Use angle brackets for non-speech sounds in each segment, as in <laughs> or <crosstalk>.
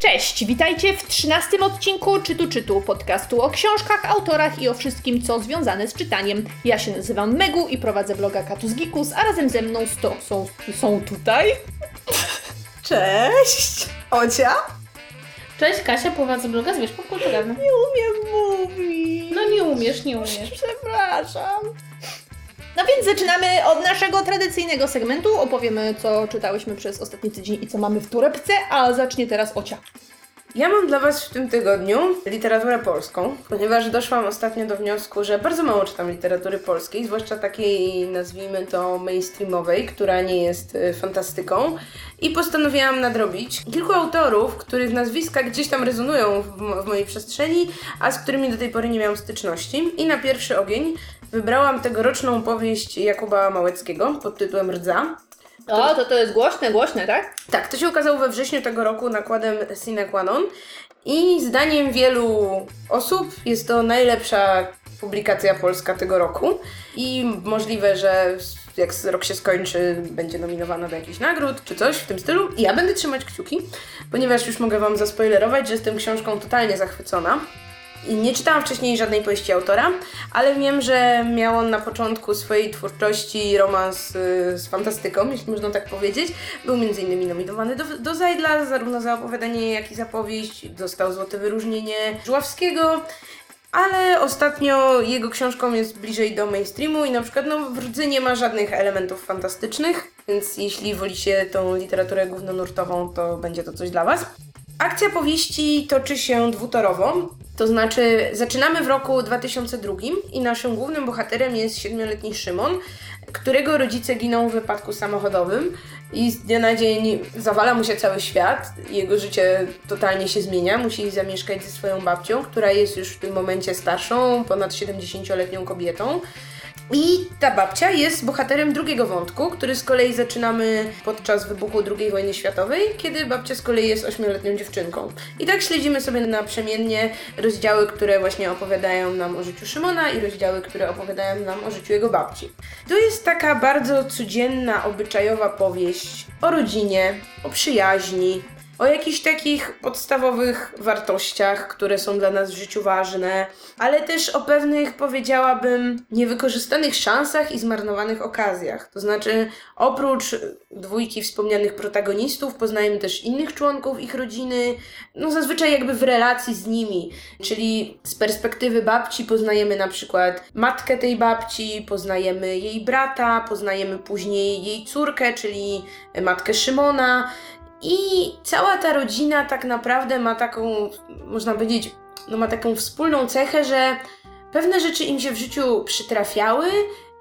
Cześć, witajcie w trzynastym odcinku Czytu Czytu, podcastu o książkach, autorach i o wszystkim, co związane z czytaniem. Ja się nazywam Megu i prowadzę bloga Katus Gikus, a razem ze mną sto, są, są tutaj... <laughs> Cześć! Ocia? Cześć, Kasia, prowadzę bloga Zwierz Popkulturalny. Nie umiem mówić. No nie umiesz, nie umiesz. Przepraszam. No więc zaczynamy od naszego tradycyjnego segmentu. Opowiemy, co czytałyśmy przez ostatni tydzień i co mamy w torebce, a zacznie teraz Ocia. Ja mam dla Was w tym tygodniu literaturę polską, ponieważ doszłam ostatnio do wniosku, że bardzo mało czytam literatury polskiej, zwłaszcza takiej, nazwijmy to, mainstreamowej, która nie jest y, fantastyką. I postanowiłam nadrobić kilku autorów, których nazwiska gdzieś tam rezonują w, w mojej przestrzeni, a z którymi do tej pory nie miałam styczności. I na pierwszy ogień wybrałam tegoroczną powieść Jakuba Małeckiego pod tytułem Rdza. O, to to jest głośne, głośne, tak? Tak, to się ukazało we wrześniu tego roku nakładem Sine Qua Non i zdaniem wielu osób jest to najlepsza publikacja polska tego roku i możliwe, że jak rok się skończy, będzie nominowana do jakichś nagród czy coś w tym stylu. I ja będę trzymać kciuki, ponieważ już mogę Wam zaspoilerować, że jestem książką totalnie zachwycona. Nie czytałam wcześniej żadnej powieści autora, ale wiem, że miał on na początku swojej twórczości romans y, z fantastyką, jeśli można tak powiedzieć. Był innymi nominowany do, do Zajdla, zarówno za opowiadanie, jak i za powieść. Dostał złote wyróżnienie Żuławskiego. Ale ostatnio jego książką jest bliżej do mainstreamu i na przykład no, w Rdzy nie ma żadnych elementów fantastycznych, więc jeśli wolicie tą literaturę głównonurtową, to będzie to coś dla Was. Akcja powieści toczy się dwutorowo, to znaczy zaczynamy w roku 2002 i naszym głównym bohaterem jest siedmioletni Szymon, którego rodzice giną w wypadku samochodowym i z dnia na dzień zawala mu się cały świat, jego życie totalnie się zmienia, musi zamieszkać ze swoją babcią, która jest już w tym momencie starszą, ponad 70-letnią kobietą. I ta babcia jest bohaterem drugiego wątku, który z kolei zaczynamy podczas wybuchu II wojny światowej, kiedy babcia z kolei jest ośmioletnią dziewczynką. I tak śledzimy sobie naprzemiennie rozdziały, które właśnie opowiadają nam o życiu Szymona i rozdziały, które opowiadają nam o życiu jego babci. To jest taka bardzo codzienna, obyczajowa powieść o rodzinie, o przyjaźni, o jakichś takich podstawowych wartościach, które są dla nas w życiu ważne, ale też o pewnych, powiedziałabym, niewykorzystanych szansach i zmarnowanych okazjach. To znaczy, oprócz dwójki wspomnianych protagonistów, poznajemy też innych członków ich rodziny, no zazwyczaj jakby w relacji z nimi, czyli z perspektywy babci poznajemy na przykład matkę tej babci, poznajemy jej brata, poznajemy później jej córkę, czyli matkę Szymona. I cała ta rodzina tak naprawdę ma taką, można powiedzieć, no ma taką wspólną cechę, że pewne rzeczy im się w życiu przytrafiały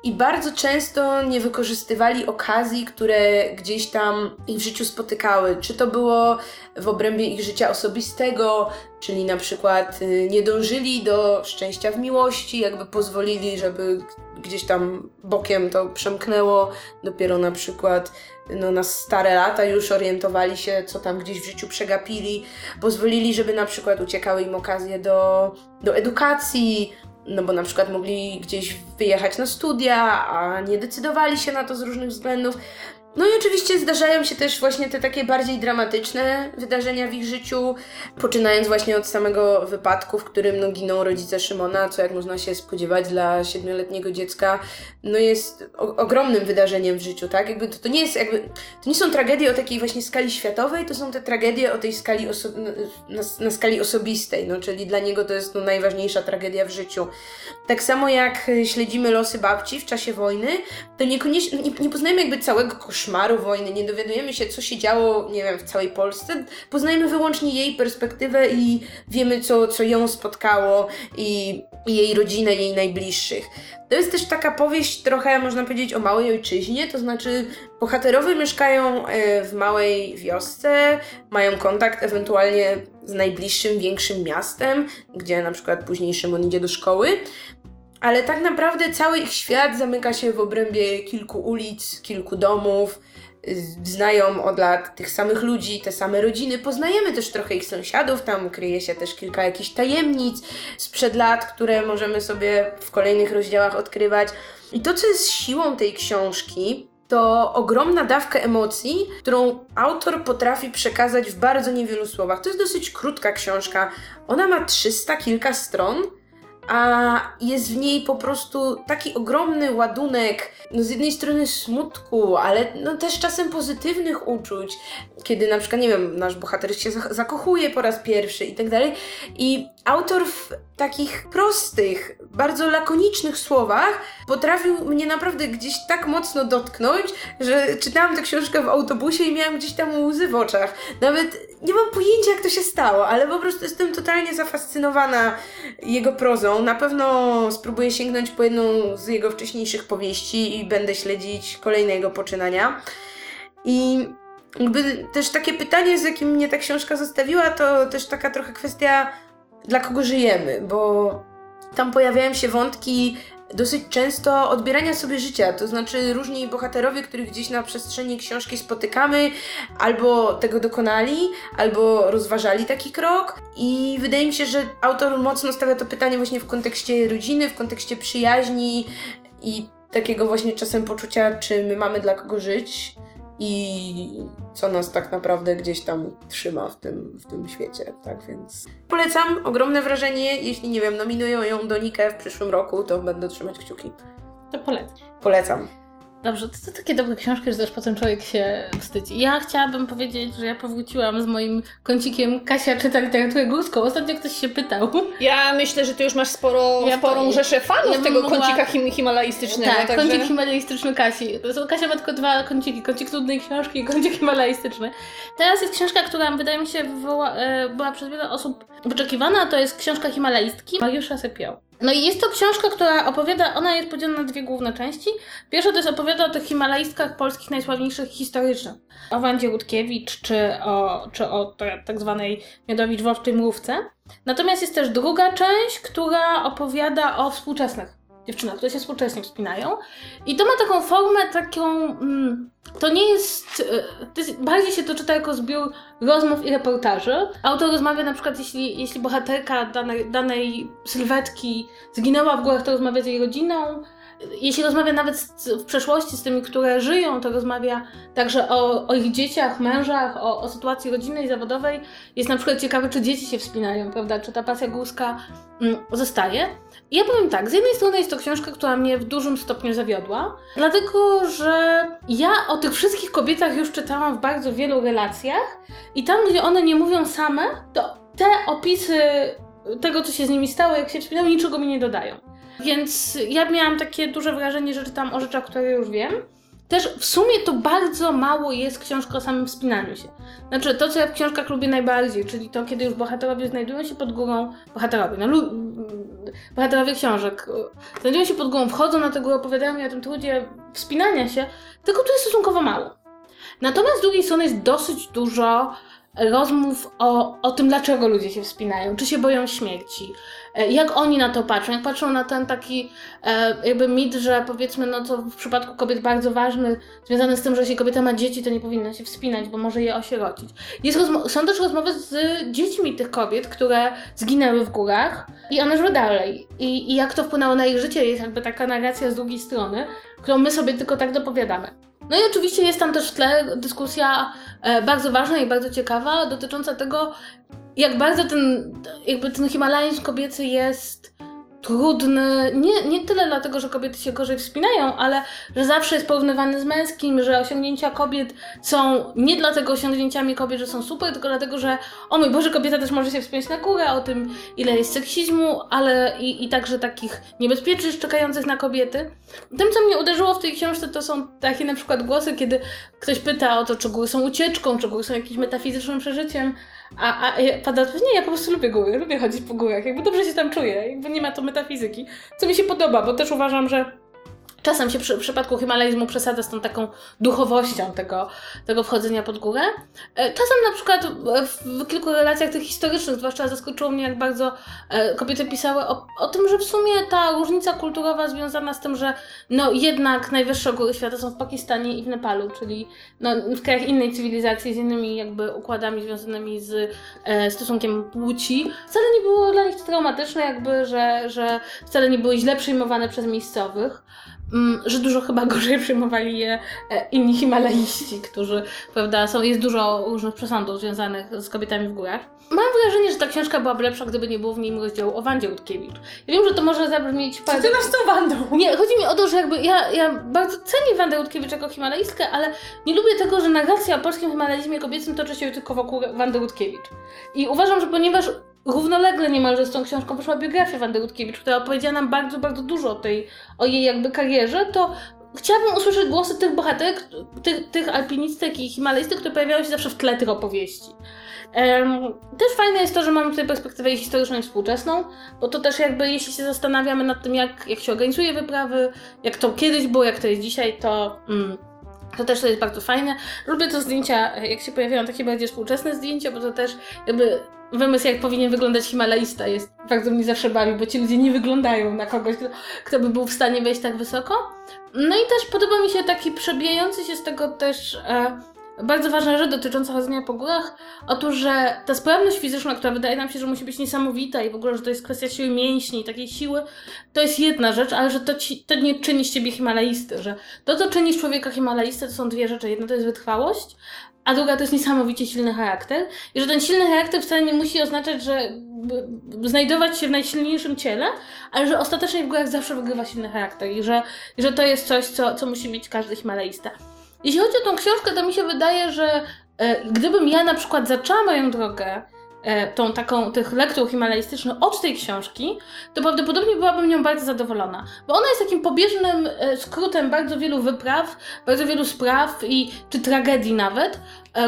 i bardzo często nie wykorzystywali okazji, które gdzieś tam ich w życiu spotykały. Czy to było w obrębie ich życia osobistego, czyli na przykład y, nie dążyli do szczęścia w miłości, jakby pozwolili, żeby gdzieś tam bokiem to przemknęło. Dopiero na przykład no, na stare lata już orientowali się, co tam gdzieś w życiu przegapili. Pozwolili, żeby na przykład uciekały im okazje do, do edukacji, no bo na przykład mogli gdzieś wyjechać na studia, a nie decydowali się na to z różnych względów. No i oczywiście zdarzają się też właśnie te takie bardziej dramatyczne wydarzenia w ich życiu, poczynając właśnie od samego wypadku, w którym no, giną rodzice Szymona, co jak można się spodziewać dla siedmioletniego dziecka, no jest o- ogromnym wydarzeniem w życiu, tak? Jakby to, to nie jest jakby, to nie są tragedie o takiej właśnie skali światowej, to są te tragedie o tej skali, oso- na, na skali osobistej, no czyli dla niego to jest no, najważniejsza tragedia w życiu. Tak samo jak śledzimy losy babci w czasie wojny, to niekoniecznie, nie, nie poznajemy jakby całego koszmaru wojny, nie dowiadujemy się, co się działo, nie wiem, w całej Polsce. Poznajemy wyłącznie jej perspektywę i wiemy, co, co ją spotkało i, i jej rodzinę, jej najbliższych. To jest też taka powieść trochę, można powiedzieć, o małej ojczyźnie, to znaczy bohaterowie mieszkają e, w małej wiosce, mają kontakt ewentualnie z najbliższym, większym miastem, gdzie na przykład później Szymon idzie do szkoły, ale tak naprawdę cały ich świat zamyka się w obrębie kilku ulic, kilku domów. Znają od lat tych samych ludzi, te same rodziny. Poznajemy też trochę ich sąsiadów, tam kryje się też kilka jakichś tajemnic sprzed lat, które możemy sobie w kolejnych rozdziałach odkrywać. I to, co jest siłą tej książki, to ogromna dawka emocji, którą autor potrafi przekazać w bardzo niewielu słowach. To jest dosyć krótka książka. Ona ma 300 kilka stron, a jest w niej po prostu taki ogromny ładunek, no z jednej strony smutku, ale no też czasem pozytywnych uczuć, kiedy na przykład, nie wiem, nasz bohater się zakochuje po raz pierwszy i tak dalej. I autor w takich prostych, bardzo lakonicznych słowach potrafił mnie naprawdę gdzieś tak mocno dotknąć, że czytałam tę książkę w autobusie i miałam gdzieś tam łzy w oczach. Nawet nie mam pojęcia, jak to się stało, ale po prostu jestem totalnie zafascynowana jego prozą. Na pewno spróbuję sięgnąć po jedną z jego wcześniejszych powieści i będę śledzić kolejne jego poczynania. I jakby też takie pytanie, z jakim mnie ta książka zostawiła, to też taka trochę kwestia, dla kogo żyjemy, bo tam pojawiają się wątki dosyć często odbierania sobie życia, to znaczy różni bohaterowie, których gdzieś na przestrzeni książki spotykamy, albo tego dokonali, albo rozważali taki krok. I wydaje mi się, że autor mocno stawia to pytanie właśnie w kontekście rodziny, w kontekście przyjaźni i takiego właśnie czasem poczucia, czy my mamy dla kogo żyć i co nas tak naprawdę gdzieś tam trzyma w tym, w tym świecie, tak więc polecam, ogromne wrażenie, jeśli nie wiem, nominują ją do Nike w przyszłym roku, to będę trzymać kciuki. To polecam. Polecam. Dobrze, to, to takie dobre książki, że też potem człowiek się wstydzi. Ja chciałabym powiedzieć, że ja powróciłam z moim kącikiem Kasia czyta literaturę górską. Ostatnio ktoś się pytał. Ja myślę, że ty już masz sporo, ja, sporą rzeszę fanów ja tego mogła... kącika him himalajstycznego. Tak, także... kącik himalajstyczny Kasi. Kasia ma tylko dwa kąciki. Kącik trudnej książki i kącik himalajstyczny. Teraz jest książka, która wydaje mi się wywoła, e, była przez wiele osób wyczekiwana. To jest książka himalajstki Mariusza Sepioł. No i jest to książka, która opowiada, ona jest podzielona na dwie główne części. Pierwsza to jest opowiada o tych himalajskach polskich najsławniejszych historycznych. O Wandzie Rutkiewicz, czy o, czy o tak zwanej Miodowicz-Wołczej Mrówce. Natomiast jest też druga część, która opowiada o współczesnych dziewczynach, które się współcześnie wspinają. I to ma taką formę taką... Mm, to nie jest, e, to jest... Bardziej się to czyta jako zbiór rozmów i reportaży. Autor rozmawia na przykład, jeśli, jeśli bohaterka danej, danej sylwetki zginęła w górach, to rozmawia z jej rodziną. Jeśli rozmawia nawet z, w przeszłości z tymi, które żyją, to rozmawia także o, o ich dzieciach, mężach, o, o sytuacji rodzinnej, zawodowej. Jest na przykład ciekawe, czy dzieci się wspinają, prawda? Czy ta pasja górska mm, zostaje. I ja powiem tak, z jednej strony jest to książka, która mnie w dużym stopniu zawiodła, dlatego że ja o tych wszystkich kobietach już czytałam w bardzo wielu relacjach i tam, gdzie one nie mówią same, to te opisy tego, co się z nimi stało, jak się wspinały, niczego mi nie dodają. Więc ja miałam takie duże wrażenie, że czytam o rzeczach, które już wiem. Też w sumie to bardzo mało jest książka o samym wspinaniu się. Znaczy, to co ja w książkach lubię najbardziej, czyli to, kiedy już bohaterowie znajdują się pod górą, bohaterowie, no, lu, bohaterowie książek, znajdują się pod górą, wchodzą na tę górę, opowiadają mi o tym trudzie wspinania się, tylko tu jest stosunkowo mało. Natomiast z drugiej strony jest dosyć dużo rozmów o, o tym, dlaczego ludzie się wspinają, czy się boją śmierci, jak oni na to patrzą, jak patrzą na ten taki e, jakby mit, że powiedzmy, no to w przypadku kobiet bardzo ważny, związany z tym, że jeśli kobieta ma dzieci, to nie powinna się wspinać, bo może je osierocić. Jest są też rozmowy z dziećmi tych kobiet, które zginęły w górach i one żyły dalej. I, I jak to wpłynęło na ich życie, jest jakby taka narracja z drugiej strony, którą my sobie tylko tak dopowiadamy. No i oczywiście jest tam też w tle dyskusja e, bardzo ważna i bardzo ciekawa dotycząca tego, jak bardzo ten, jakby ten Himalajzm kobiecy jest trudny, nie, nie tyle dlatego, że kobiety się gorzej wspinają, ale że zawsze jest porównywany z męskim, że osiągnięcia kobiet są nie dlatego osiągnięciami kobiet, że są super, tylko dlatego, że o mój Boże, kobieta też może się wspinać na górę, o tym ile jest seksizmu, ale i, i także takich niebezpieczeństw czekających na kobiety. Tym, co mnie uderzyło w tej książce, to są takie na przykład głosy, kiedy ktoś pyta o to, czy góry są ucieczką, czy góry są jakimś metafizycznym przeżyciem, a, a pada odpowiedź, nie, ja po prostu lubię góry, lubię chodzić po górach, jakby dobrze się tam czuję, jakby nie ma to metafizyki, co mi się podoba, bo też uważam, że Czasem się przy, w przypadku himalajzmu przesadza z tą taką duchowością tego, tego wchodzenia pod górę. E, czasem na przykład w kilku relacjach tych historycznych, zwłaszcza zaskoczyło mnie, jak bardzo e, kobiety pisały o, o tym, że w sumie ta różnica kulturowa związana z tym, że no jednak najwyższe góry świata są w Pakistanie i w Nepalu, czyli no, w krajach innej cywilizacji, z innymi jakby układami związanymi z e, stosunkiem płci, wcale nie było dla nich traumatyczne, jakby, że, że wcale nie były źle przyjmowane przez miejscowych. Mm, że dużo chyba <laughs> gorzej przyjmowali je e, inni himalaiści, którzy, prawda, są, jest dużo różnych przesądów związanych z kobietami w górach. Mam wrażenie, że ta książka byłaby lepsza, gdyby nie było w niej rozdziału o Wandzie Rutkiewicz. Ja wiem, że to może zabrzmieć Co ty masz z tą Wandą? Nie, chodzi mi o to, że jakby ja, ja bardzo cenię Wandę Rutkiewicz jako himalaistkę, ale nie lubię tego, że narracja o polskim himalaizmie kobiecym toczy się tylko wokół Wandy Rutkiewicz. I uważam, że ponieważ równolegle niemalże z tą książką wyszła biografia Wandy Rutkiewicz, która opowiedziała nam bardzo, bardzo dużo o tej, o jej jakby karierze, to chciałabym usłyszeć głosy tych bohaterek, tych, tych alpinistek i himalaistek, które pojawiały się zawsze w tle tych opowieści. Em, też fajne jest to, że mamy tutaj perspektywę historyczną i współczesną, bo to też jakby, jeśli się zastanawiamy nad tym, jak, jak się organizuje wyprawy, jak to kiedyś było, jak to jest dzisiaj, to, mm, to też to jest bardzo fajne. Lubię te zdjęcia, jak się pojawiają takie bardziej współczesne zdjęcia, bo to też jakby wymysł, jak powinien wyglądać himalaista jest bardzo mnie zawsze bawi, bo ci ludzie nie wyglądają na kogoś, kto, kto by był w stanie wejść tak wysoko. No i też podoba mi się taki przebijający się z tego też e, bardzo ważna rzecz dotycząca chodzenia po górach. Otóż, że ta sprawność fizyczna, która wydaje nam się, że musi być niesamowita i w ogóle, że to jest kwestia siły mięśni takiej siły, to jest jedna rzecz, ale że to, ci, to nie czyni z ciebie himalaisty, że to, co czyni z człowieka himalaistę, to są dwie rzeczy. Jedna to jest wytrwałość, a druga to jest niesamowicie silny charakter. I że ten silny charakter wcale nie musi oznaczać, że znajdować się w najsilniejszym ciele, ale że ostatecznie w górach zawsze wygrywa silny charakter i że, i że to jest coś, co, co musi mieć każdy himalaista. Jeśli chodzi o tą książkę, to mi się wydaje, że e, gdybym ja na przykład zaczęła moją drogę e, tą taką, tych lektur himalaistycznych od tej książki, to prawdopodobnie byłabym nią bardzo zadowolona. Bo ona jest takim pobieżnym e, skrótem bardzo wielu wypraw, bardzo wielu spraw i czy tragedii nawet,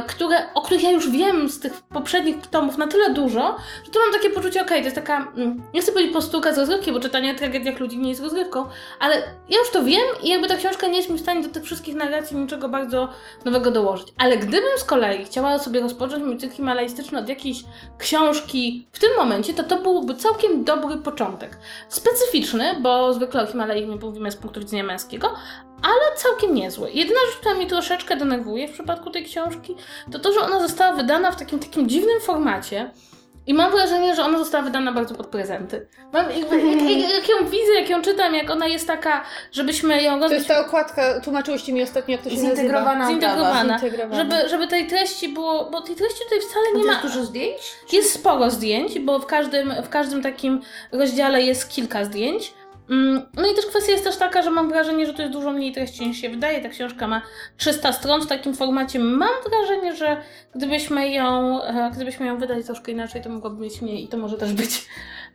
które, o których ja już wiem z tych poprzednich tomów na tyle dużo, że to mam takie poczucie, okej, to jest taka, mm, nie chcę powiedzieć postulka z rozrywki, bo czytanie o tragediach ludzi nie jest rozrywką, ale ja już to wiem i jakby ta książka nie jest mi w stanie do tych wszystkich narracji niczego bardzo nowego dołożyć. Ale gdybym z kolei chciała sobie rozpocząć mój cykl himalaistyczny od jakiejś książki w tym momencie, to to byłby całkiem dobry początek. Specyficzny, bo zwykle o Himalajzmie mówimy z punktu widzenia męskiego, ale całkiem niezły. Jedyna rzecz, która mi troszeczkę denerwuje w przypadku tej książki, to to, że ona została wydana w takim takim dziwnym formacie. I mam wrażenie, że ona została wydana bardzo pod prezenty. Mam, jakby, jak, jak, jak ją widzę, jak ją czytam, jak ona jest taka, żebyśmy ją To jest ta okładka, tłumaczyłyście mi ostatnio, jak to się Zintegrowana nazywa. zintegrowana, Zintegrowana. żeby, żeby tej treści było, bo tej treści tutaj wcale nie ma, dużo zdjęć? jest sporo zdjęć, bo w każdym, w każdym takim rozdziale jest kilka zdjęć. Mm, No i też kwestia jest też taka, że mam wrażenie, że to jest dużo mniej treści niż się wydaje. Ta książka ma 300 stron w takim formacie. Mam wrażenie, że gdybyśmy ją, e, gdybyśmy ją wydali troszkę inaczej, to mogłaby mieć mniej i to może też być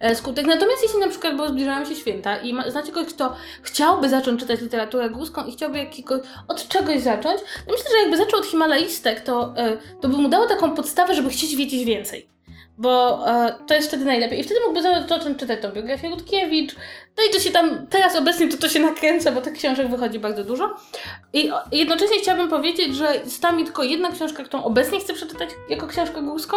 e, skutek. Natomiast jeśli na przykład, bo zbliżają się święta i ma, znacie kogoś, kto chciałby zacząć czytać literaturę górską i chciałby jakiegoś, od czegoś zacząć, to myślę, że jakby zaczął od himalaistek, to, e, to by mu dało taką podstawę, żeby chcieć wiedzieć więcej. Bo e, to jest wtedy najlepiej. I wtedy mógłby zacząć czytać tą biografię Rutkiewicz. No i to się tam, teraz obecnie to to się nakręca, bo tych książek wychodzi bardzo dużo. I jednocześnie chciałabym powiedzieć, że jest tam tylko jedna książka, którą obecnie chcę przeczytać jako książkę górską.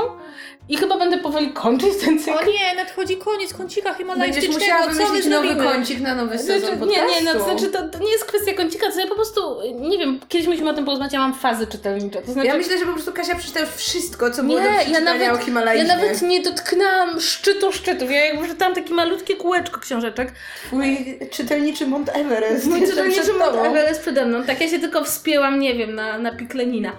I chyba będę powoli kończyć ten cykl. O nie, nadchodzi koniec kącika Będziesz himalajstycznego, musiała co my wymyślić nowy zrobimy? kącik na nowy sezon Znaczy, nie, podcastu. nie, no, to znaczy to, to nie jest kwestia kącika, to ja po prostu, nie wiem, kiedyś musimy o tym porozmawiać, ja mam fazy czytelnicze. To znaczy, Ja myślę, że po prostu Kasia przeczyta już wszystko, co Nie, było do ja nawet- o ja Himalajzmie. nawet nie dotknęłam szczytu szczytów. Ja jakby czytałam takie malutkie kółeczko książeczek. Twój czytelniczy Mount Everest. Mój czytelniczy tobą. Everest przede mną. Tak, ja się tylko wspięłam, nie wiem, na, na piklenina.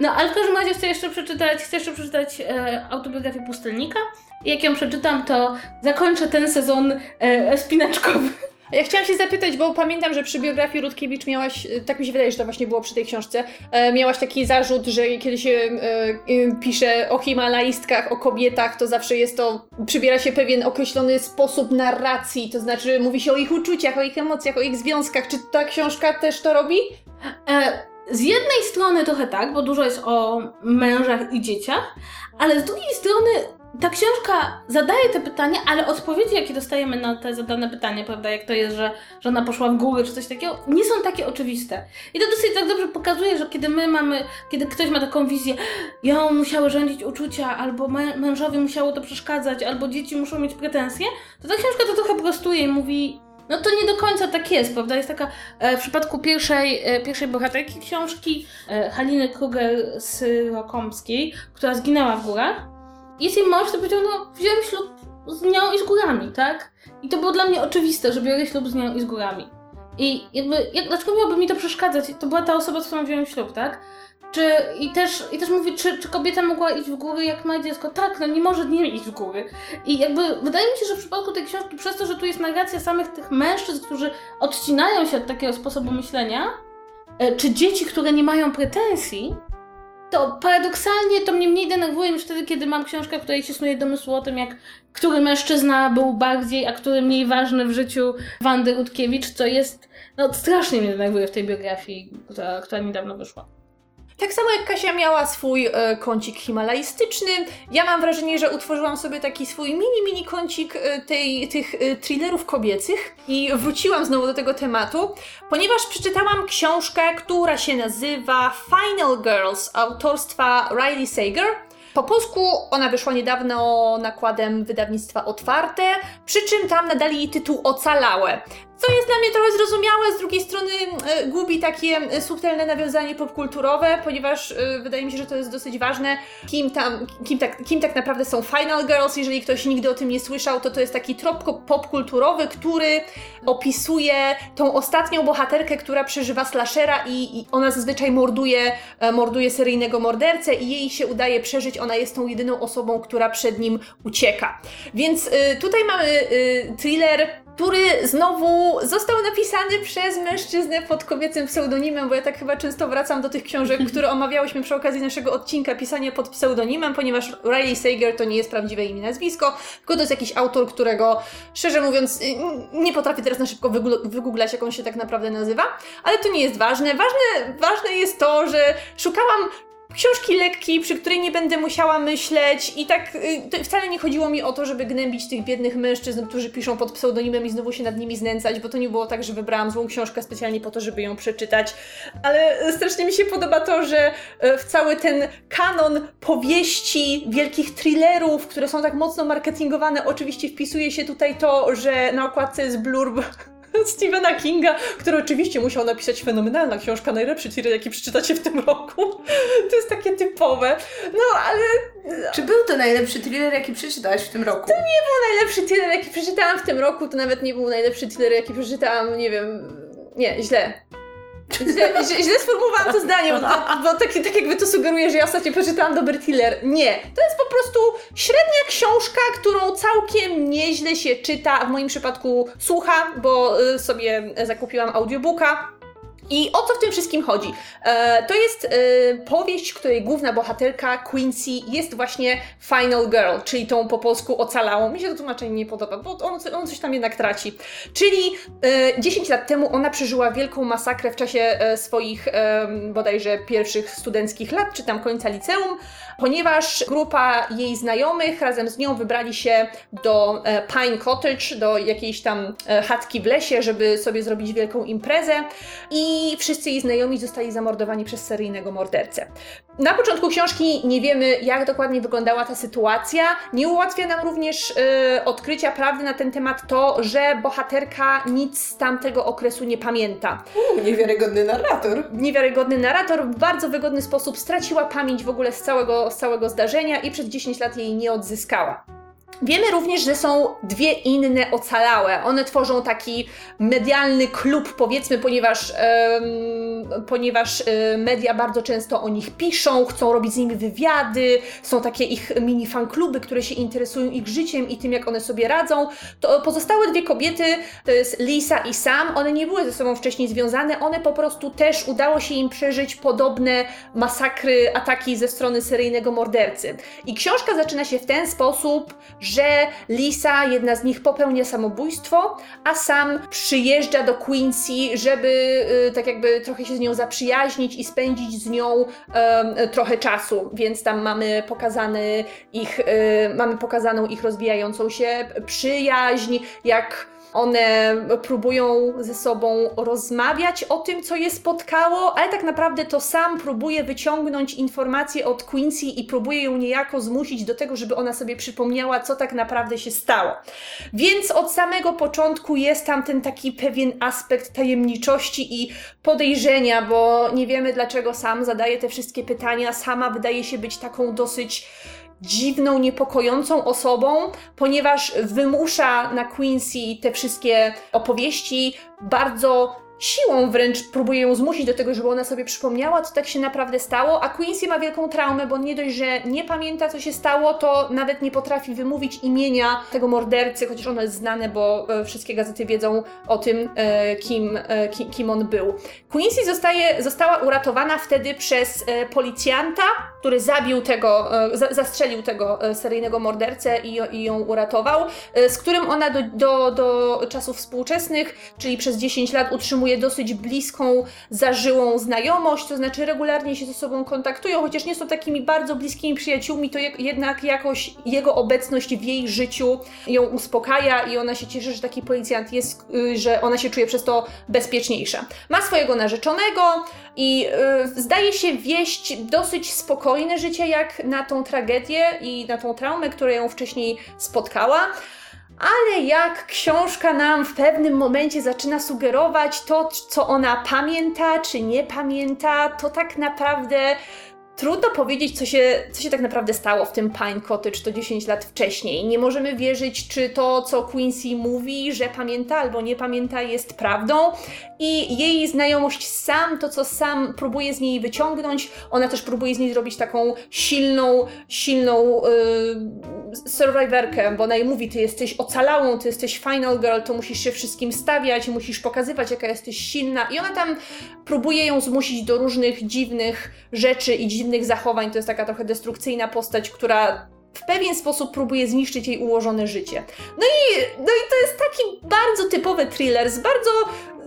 No, ale w każdym razie chcę jeszcze przeczytać, chcę jeszcze przeczytać e, autobiografię Pustelnika. I jak ją przeczytam, to zakończę ten sezon e, spinaczkowy. Ja chciałam się zapytać, bo pamiętam, że przy biografii Rutkiewicz miałaś, e, tak mi się wydaje, że to właśnie było przy tej książce, e, miałaś taki zarzut, że kiedy się e, pisze o himalaistkach, o kobietach, to zawsze jest to, przybiera się pewien określony sposób narracji, to znaczy mówi się o ich uczuciach, o ich emocjach, o ich związkach. Czy ta książka też to robi? Z jednej strony trochę tak, bo dużo jest o mężach i dzieciach, ale z drugiej strony ta książka zadaje te pytania, ale odpowiedzi, jakie dostajemy na te zadane pytania, prawda, jak to jest, że, że ona poszła w górę czy coś takiego, nie są takie oczywiste. I to dosyć tak dobrze pokazuje, że kiedy my mamy, kiedy ktoś ma taką wizję, ją musiały rządzić uczucia, albo mę- mężowi musiało to przeszkadzać, albo dzieci muszą mieć pretensje, to ta książka to trochę prostuje i mówi, no to nie do końca tak jest, prawda? Jest taka e, w przypadku pierwszej, e, pierwszej bohaterki książki, e, Haliny Kruger-Syrokomskiej, która zginęła w górach. Jest jej mąż, to powiedział, no wziąłem ślub z nią i z górami, tak? I to było dla mnie oczywiste, że biorę ślub z nią i z górami. I jakby, jak, dlaczego miałoby mi to przeszkadzać? To była ta osoba, z którą wziąłem ślub, tak? Czy, i, też, I też mówi, czy, czy kobieta mogła iść w góry, jak ma dziecko? Tak, no nie może nie iść w góry. I jakby wydaje mi się, że w przypadku tej książki, przez to, że tu jest narracja samych tych mężczyzn, którzy odcinają się od takiego sposobu myślenia, e, czy dzieci, które nie mają pretensji, to paradoksalnie to mnie mniej denerwuje niż wtedy, kiedy mam książkę, w której się snuje domysł o tym, jak który mężczyzna był bardziej, a który mniej ważny w życiu Wandy Rutkiewicz, co jest, no strasznie mnie denerwuje w tej biografii, która, która niedawno wyszła. Tak samo jak Kasia miała swój e, kącik himalajstyczny, ja mam wrażenie, że utworzyłam sobie taki swój mini, mini kącik e, tej, tych e, thrillerów kobiecych i wróciłam znowu do tego tematu, ponieważ przeczytałam książkę, która się nazywa Final Girls autorstwa Riley Sager. Po polsku ona wyszła niedawno nakładem wydawnictwa Otwarte, przy czym tam nadali jej tytuł Ocalałe. Co jest dla mnie trochę zrozumiałe, z drugiej strony e, gubi takie e, subtelne nawiązanie popkulturowe, ponieważ e, wydaje mi się, że to jest dosyć ważne, kim, tam, kim, tak, kim tak naprawdę są Final Girls. Jeżeli ktoś nigdy o tym nie słyszał, to to jest taki trop popkulturowy, który opisuje tą ostatnią bohaterkę, która przeżywa slashera i, i ona zazwyczaj morduje, morduje seryjnego mordercę i jej się udaje przeżyć. Ona jest tą jedyną osobą, która przed nim ucieka. Więc tutaj mamy thriller który znowu został napisany przez mężczyznę pod kobiecym pseudonimem, bo ja tak chyba często wracam do tych książek, <laughs> które omawiałyśmy przy okazji naszego odcinka pisania pod pseudonimem, ponieważ Riley Sager to nie jest prawdziwe imię nazwisko, tylko to jest jakiś autor, którego szczerze mówiąc nie potrafię teraz na szybko wygooglać, jak on się tak naprawdę nazywa, ale to nie jest ważne. Ważne, ważne jest to, że szukałam książki lekkiej, przy której nie będę musiała myśleć i tak y, wcale nie chodziło mi o to, żeby gnębić tych biednych mężczyzn, którzy piszą pod pseudonimem i znowu się nad nimi znęcać, bo to nie było tak, że wybrałam złą książkę specjalnie po to, żeby ją przeczytać, ale strasznie mi się podoba to, że y, w cały ten kanon powieści, wielkich thrillerów, które są tak mocno marketingowane, oczywiście wpisuje się tutaj to, że na okładce jest blurb <laughs> Stephena Kinga, który oczywiście musiał napisać fenomenalna książka, najlepszy thriller, jaki przeczytacie w tym roku. To jest takie typowe. No, ale... Czy był to najlepszy thriller, jaki przeczytałaś w tym roku? To nie był najlepszy thriller, jaki przeczytałam w tym roku, to nawet nie był najlepszy thriller, jaki przeczytałam, nie wiem... Nie, źle. Źle, źle sformułowałam to zdanie, bo, bo tak, tak jakby to sugeruje, że ja ostatnio przeczytałam dobry thriller. Nie. To jest po prostu średnia książka, którą całkiem nieźle się czyta, w moim przypadku słucha, bo y, sobie zakupiłam audiobooka i o co w tym wszystkim chodzi? E, to jest e, powieść, której główna bohaterka Quincy jest właśnie Final Girl, czyli tą po polsku ocalałą. Mi się to tłumaczenie nie podoba, bo on, on coś tam jednak traci. Czyli e, 10 lat temu ona przeżyła wielką masakrę w czasie e, swoich e, bodajże pierwszych studenckich lat, czy tam końca liceum, ponieważ grupa jej znajomych razem z nią wybrali się do e, Pine Cottage, do jakiejś tam e, chatki w lesie, żeby sobie zrobić wielką imprezę i wszyscy jej znajomi zostali zamordowani przez seryjnego mordercę. Na początku książki nie wiemy, jak dokładnie wyglądała ta sytuacja. Nie ułatwia nam również y, odkrycia prawdy na ten temat to, że bohaterka nic z tamtego okresu nie pamięta. Uuu, niewiarygodny narrator. Niewiarygodny narrator w bardzo wygodny sposób straciła pamięć w ogóle z całego, całego zdarzenia i przez 10 lat jej nie odzyskała. Wiemy również, że są dwie inne ocalałe. One tworzą taki medialny klub, powiedzmy, ponieważ, ponieważ um, media bardzo często o nich piszą, chcą robić z nimi wywiady, są takie ich mini fankluby, które się interesują ich życiem i tym, jak one sobie radzą. To pozostałe dwie kobiety, to jest Lisa i Sam, one nie były ze sobą wcześniej związane, one po prostu też udało się im przeżyć podobne masakry, ataki ze strony seryjnego mordercy. I książka zaczyna się w ten sposób, że Lisa, jedna z nich, popełnia samobójstwo, a sam przyjeżdża do Quincy, żeby y, tak jakby trochę się z nią zaprzyjaźnić i spędzić z nią y, trochę czasu. Więc tam mamy pokazany ich, y, mamy pokazaną ich rozwijającą się przyjaźń, jak one próbują ze sobą rozmawiać o tym, co je spotkało, ale tak naprawdę to sam próbuje wyciągnąć informacje od Quincy i próbuje ją niejako zmusić do tego, żeby ona sobie przypomniała, co tak naprawdę się stało. Więc od samego początku jest tam ten taki pewien aspekt tajemniczości i podejrzenia, bo nie wiemy dlaczego sam zadaje te wszystkie pytania. Sama wydaje się być taką dosyć dziwną, niepokojącą osobą, ponieważ wymusza na Quincy te wszystkie opowieści bardzo siłą wręcz próbuje ją zmusić do tego, żeby ona sobie przypomniała, co tak się naprawdę stało, a Quincy ma wielką traumę, bo nie dość, że nie pamięta, co się stało, to nawet nie potrafi wymówić imienia tego mordercy, chociaż ono jest znane, bo e, wszystkie gazety wiedzą o tym, e, kim, e, ki, kim on był. Quincy zostaje, została uratowana wtedy przez policjanta, który zabił tego, za, zastrzelił tego seryjnego mordercę i, i ją uratował, z którym ona do, do, do czasów współczesnych, czyli przez 10 lat utrzymuje dosyć bliską, zażyłą znajomość, to znaczy regularnie się ze sobą kontaktują, chociaż nie są takimi bardzo bliskimi przyjaciółmi, to je, jednak jakoś jego obecność w jej życiu ją uspokaja i ona się cieszy, że taki policjant jest, y, że ona się czuje przez to bezpieczniejsza. Ma swojego narzeczonego i y, zdaje się wieść dosyć spokojne życie jak na tą tragedię i na tą traumę, która ją wcześniej spotkała. Ale jak książka nam w pewnym momencie zaczyna sugerować to, co ona pamięta, czy nie pamięta, to tak naprawdę trudno powiedzieć, co się, co się tak naprawdę stało w tym Pine Cottage to 10 lat wcześniej. Nie możemy wierzyć, czy to, co Quincy mówi, że pamięta albo nie pamięta, jest prawdą. I jej znajomość Sam, to co Sam próbuje z niej wyciągnąć, ona też próbuje z niej zrobić taką silną, silną yy, survivorkę, bo ona jej mówi, ty jesteś ocalałą, ty jesteś final girl, to musisz się wszystkim stawiać, musisz pokazywać, jaka jesteś silna. I ona tam próbuje ją zmusić do różnych dziwnych rzeczy i dziwnych zachowań. To jest taka trochę destrukcyjna postać, która w pewien sposób próbuje zniszczyć jej ułożone życie. No i, no i to jest taki bardzo typowy thriller z bardzo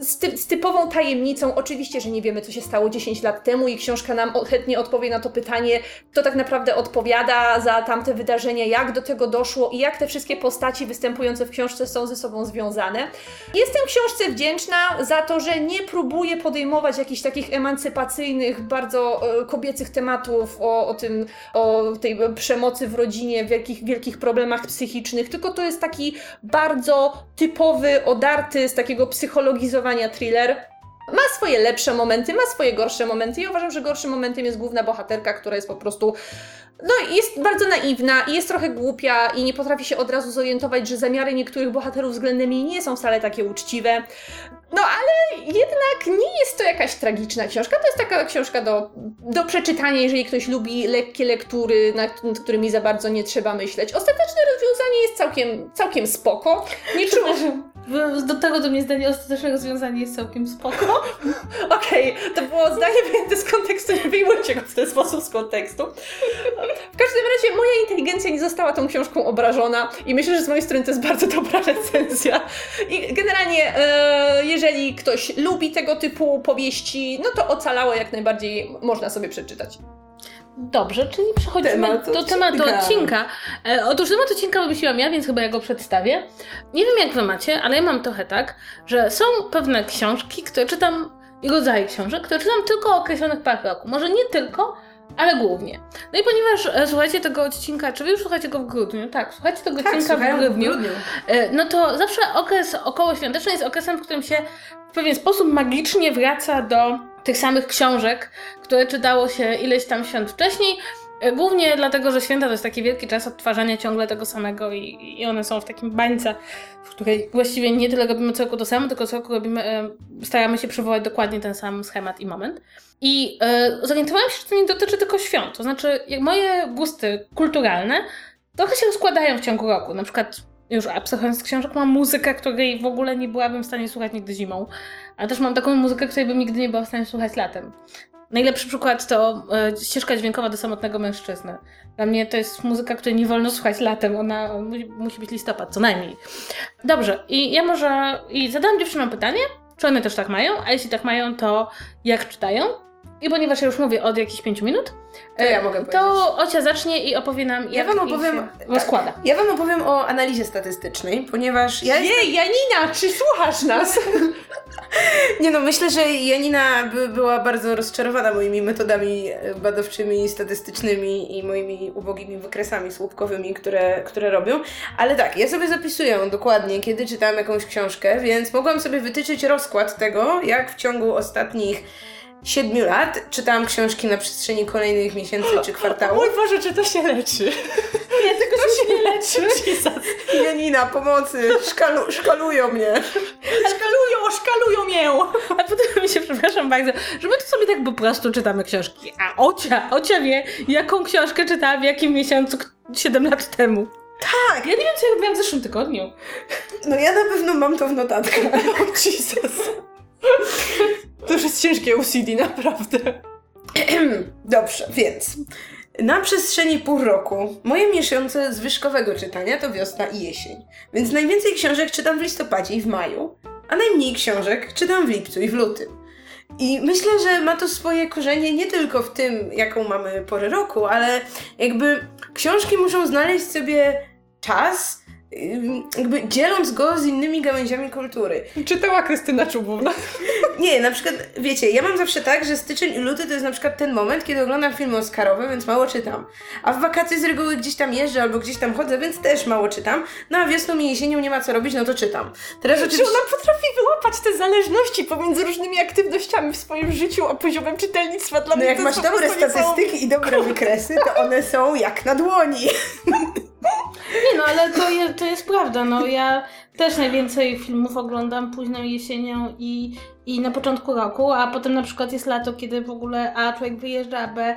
z, ty, z, typową tajemnicą. Oczywiście, że nie wiemy, co się stało 10 lat temu i książka nam chętnie odpowie na to pytanie, kto tak naprawdę odpowiada za tamte wydarzenia, jak do tego doszło i jak te wszystkie postaci występujące w książce są ze sobą związane. Jestem książce wdzięczna za to, że nie próbuje podejmować jakichś takich emancypacyjnych, bardzo e, kobiecych tematów o, o tym, o tej przemocy w rodzinie, wielkich, wielkich problemach psychicznych, tylko to jest taki bardzo typowy, odarty z takiego psychologizowania thriller. Ma swoje lepsze momenty, ma swoje gorsze momenty i uważam, że gorszym momentem jest główna bohaterka, która jest po prostu no jest bardzo naiwna i jest trochę głupia i nie potrafi się od razu zorientować, że zamiary niektórych bohaterów względem jej nie są wcale takie uczciwe. No ale jednak nie jest to jakaś tragiczna książka, to jest taka książka do, do przeczytania, jeżeli ktoś lubi lekkie lektury, nad, nad którymi za bardzo nie trzeba myśleć. Ostateczne rozwiązanie jest całkiem, całkiem spoko. Nie czuję... <laughs> Do tego do mnie zdanie ostateczne rozwiązanie jest całkiem spoko. <laughs> Okej, okay, to było zdanie wyjęte z kontekstu, nie wyjmujcie go w ten sposób z kontekstu. W każdym razie moja inteligencja nie została tą książką obrażona i myślę, że z mojej strony to jest bardzo dobra <laughs> recenzja. I generalnie, e, jeżeli ktoś lubi tego typu powieści, no to ocalałe jak najbardziej można sobie przeczytać. Dobrze, czyli przechodzimy temat do tematu odcinka. E, otóż temat odcinka wymyśliłam ja, więc chyba ja go przedstawię. Nie wiem jak wy macie, ale ja mam trochę tak, że są pewne książki, które czytam i rodzaje książek, które czytam tylko o określonych parach roku. Może nie tylko, ale głównie. No i ponieważ e, słuchacie tego odcinka, czy wy już słuchacie go w grudniu? Tak, słuchacie tego tak, odcinka w grudniu. w grudniu. E, no to zawsze okres okołoświąteczny jest okresem, w którym się w pewien sposób magicznie wraca do tych samych książek, które czytało się ileś tam świąt wcześniej. E, głównie dlatego, że święta to jest taki wielki czas odtwarzania ciągle tego samego i, i one są w takim bańce, w której właściwie nie tyle robimy co roku to samo, tylko co roku robimy, e, staramy się przywołać dokładnie ten sam schemat i moment. I e, zorientowałam się, że to nie dotyczy tylko świąt. To znaczy, moje gusty kulturalne trochę się rozkładają w ciągu roku. Na przykład już abstrahując z książek, mam muzykę, której w ogóle nie byłabym w stanie słuchać nigdy zimą. A też mam taką muzykę, której bym nigdy nie była w stanie słuchać latem. Najlepszy przykład to e, ścieżka dźwiękowa do samotnego mężczyzny. Dla mnie to jest muzyka, której nie wolno słuchać latem. Ona musi, musi być listopad, co najmniej. Dobrze, i ja może. I zadałam dziewczynom pytanie, czy one też tak mają, a jeśli tak mają, to jak czytają? I ponieważ ja już mówię od jakichś pięciu minut, to ja mogę To Ocia zacznie i opowie nam, jak ja wam opowiem, rozkłada. Tak, ja wam opowiem o analizie statystycznej, ponieważ ja Jej, jestem... Janina, czy słuchasz nas? <laughs> Nie no, myślę, że Janina by, była bardzo rozczarowana moimi metodami badawczymi, statystycznymi i moimi ubogimi wykresami słupkowymi, które, które robią. Ale tak, ja sobie zapisuję dokładnie, kiedy czytałam jakąś książkę, więc mogłam sobie wytyczyć rozkład tego, jak w ciągu ostatnich siedmiu lat czytałam książki na przestrzeni kolejnych miesięcy czy kwartałów. Mój Boże, czy to się leczy? <laughs> Nie, tylko że się nie leczy. Janina, pomocy, szkalu, szkalują mnie. Szkalują, szkalują mię! A potem mi się, przepraszam bardzo, że my tu sobie tak po prostu czytamy książki. A Ocia, Ocia wie, jaką książkę czytała w jakim miesiącu k- 7 lat temu. Tak! Ja nie wiem, co ja robiłam w zeszłym tygodniu. No ja na pewno mam to w notatkach. <laughs> O Jesus. To już jest ciężkie OCD, naprawdę. <clears throat> Dobrze, więc na przestrzeni pół roku moje miesiące zwyżkowego czytania to wiosna i jesień. Więc najwięcej książek czytam w listopadzie i w maju, a najmniej książek czytam w lipcu i w lutym. I myślę, że ma to swoje korzenie nie tylko w tym, jaką mamy porę roku, ale jakby książki muszą znaleźć sobie czas, jakby dzieląc go z innymi gałęziami kultury. Czytała Krystyna Czubówna. <laughs> Nie, na przykład, wiecie, ja mam zawsze tak, że styczeń i luty to jest na przykład ten moment, kiedy oglądam filmy Oscarowe, więc mało czytam. A w wakacje z reguły gdzieś tam jeżdżę albo gdzieś tam chodzę, więc też mało czytam. No a wiosną i jesienią nie ma co robić, no to czytam. Teraz Czy oczywiście... ona potrafi wyłapać te zależności pomiędzy różnymi aktywnościami w swoim życiu, a poziomem czytelnictwa dla No mnie jak to masz dobre statystyki i dobre wykresy, to one są jak na dłoni. <laughs> Nie no, ale to, to jest prawda, no ja też najwięcej filmów oglądam późną jesienią i, i na początku roku, a potem na przykład jest lato, kiedy w ogóle A człowiek wyjeżdża, a B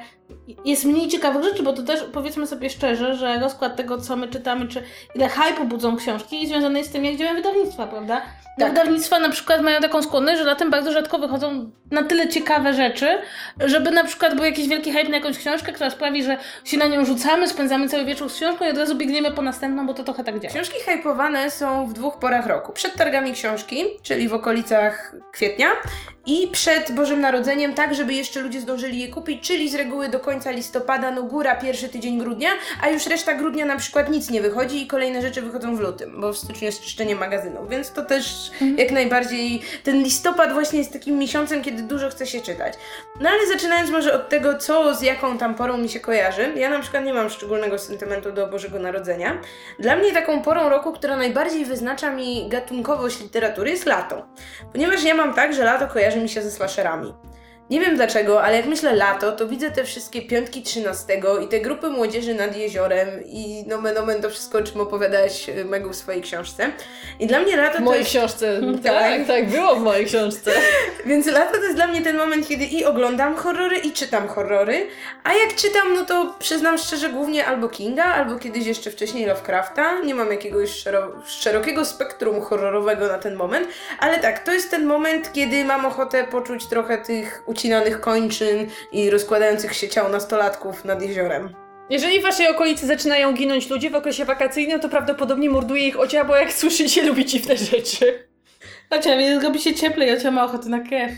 jest mniej ciekawych rzeczy, bo to też powiedzmy sobie szczerze, że rozkład tego, co my czytamy, czy ile hypu budzą książki, związany jest z tym, jak działają wydawnictwa, prawda? Tak. Na przykład mają taką skłonność, że latem bardzo rzadko wychodzą na tyle ciekawe rzeczy, żeby na przykład był jakiś wielki hype na jakąś książkę, która sprawi, że się na nią rzucamy, spędzamy cały wieczór z książką i od razu biegniemy po następną, bo to trochę tak działa. Książki hypowane są w dwóch porach roku. Przed targami książki, czyli w okolicach kwietnia i przed Bożym Narodzeniem, tak żeby jeszcze ludzie zdążyli je kupić, czyli z reguły do końca listopada, no góra pierwszy tydzień grudnia, a już reszta grudnia na przykład nic nie wychodzi i kolejne rzeczy wychodzą w lutym, bo w styczniu jest czyszczenie magazynów, więc to też jak najbardziej ten listopad właśnie jest takim miesiącem, kiedy dużo chce się czytać. No ale zaczynając może od tego, co z jaką tam porą mi się kojarzy, ja na przykład nie mam szczególnego sentymentu do Bożego Narodzenia. Dla mnie taką porą roku, która najbardziej wyznacza mi gatunkowość literatury jest lato. Ponieważ ja mam tak, że lato kojarzy mi się ze slasherami. Nie wiem dlaczego, ale jak myślę lato, to widzę te wszystkie piątki 13 i te grupy młodzieży nad jeziorem i nomen omen to wszystko, o czym opowiadałaś y, Megu w swojej książce. I dla mnie lato W to mojej jest... książce. <laughs> Tak. Tak, tak, było w mojej książce. <laughs> Więc lato to jest dla mnie ten moment, kiedy i oglądam horrory, i czytam horrory. A jak czytam, no to przyznam szczerze, głównie albo Kinga, albo kiedyś jeszcze wcześniej Lovecrafta. Nie mam jakiegoś szero szerokiego spektrum horrorowego na ten moment, ale tak, to jest ten moment, kiedy mam ochotę poczuć trochę tych ucinanych kończyn i rozkładających się ciał nastolatków nad jeziorem. Jeżeli w waszej okolicy zaczynają ginąć ludzie w okresie wakacyjnym, to prawdopodobnie morduje ich ocia, bo jak słyszycie, lubi dziwne rzeczy. Ocia, więc zrobi się cieplej, Ocia ma ochotę na krew.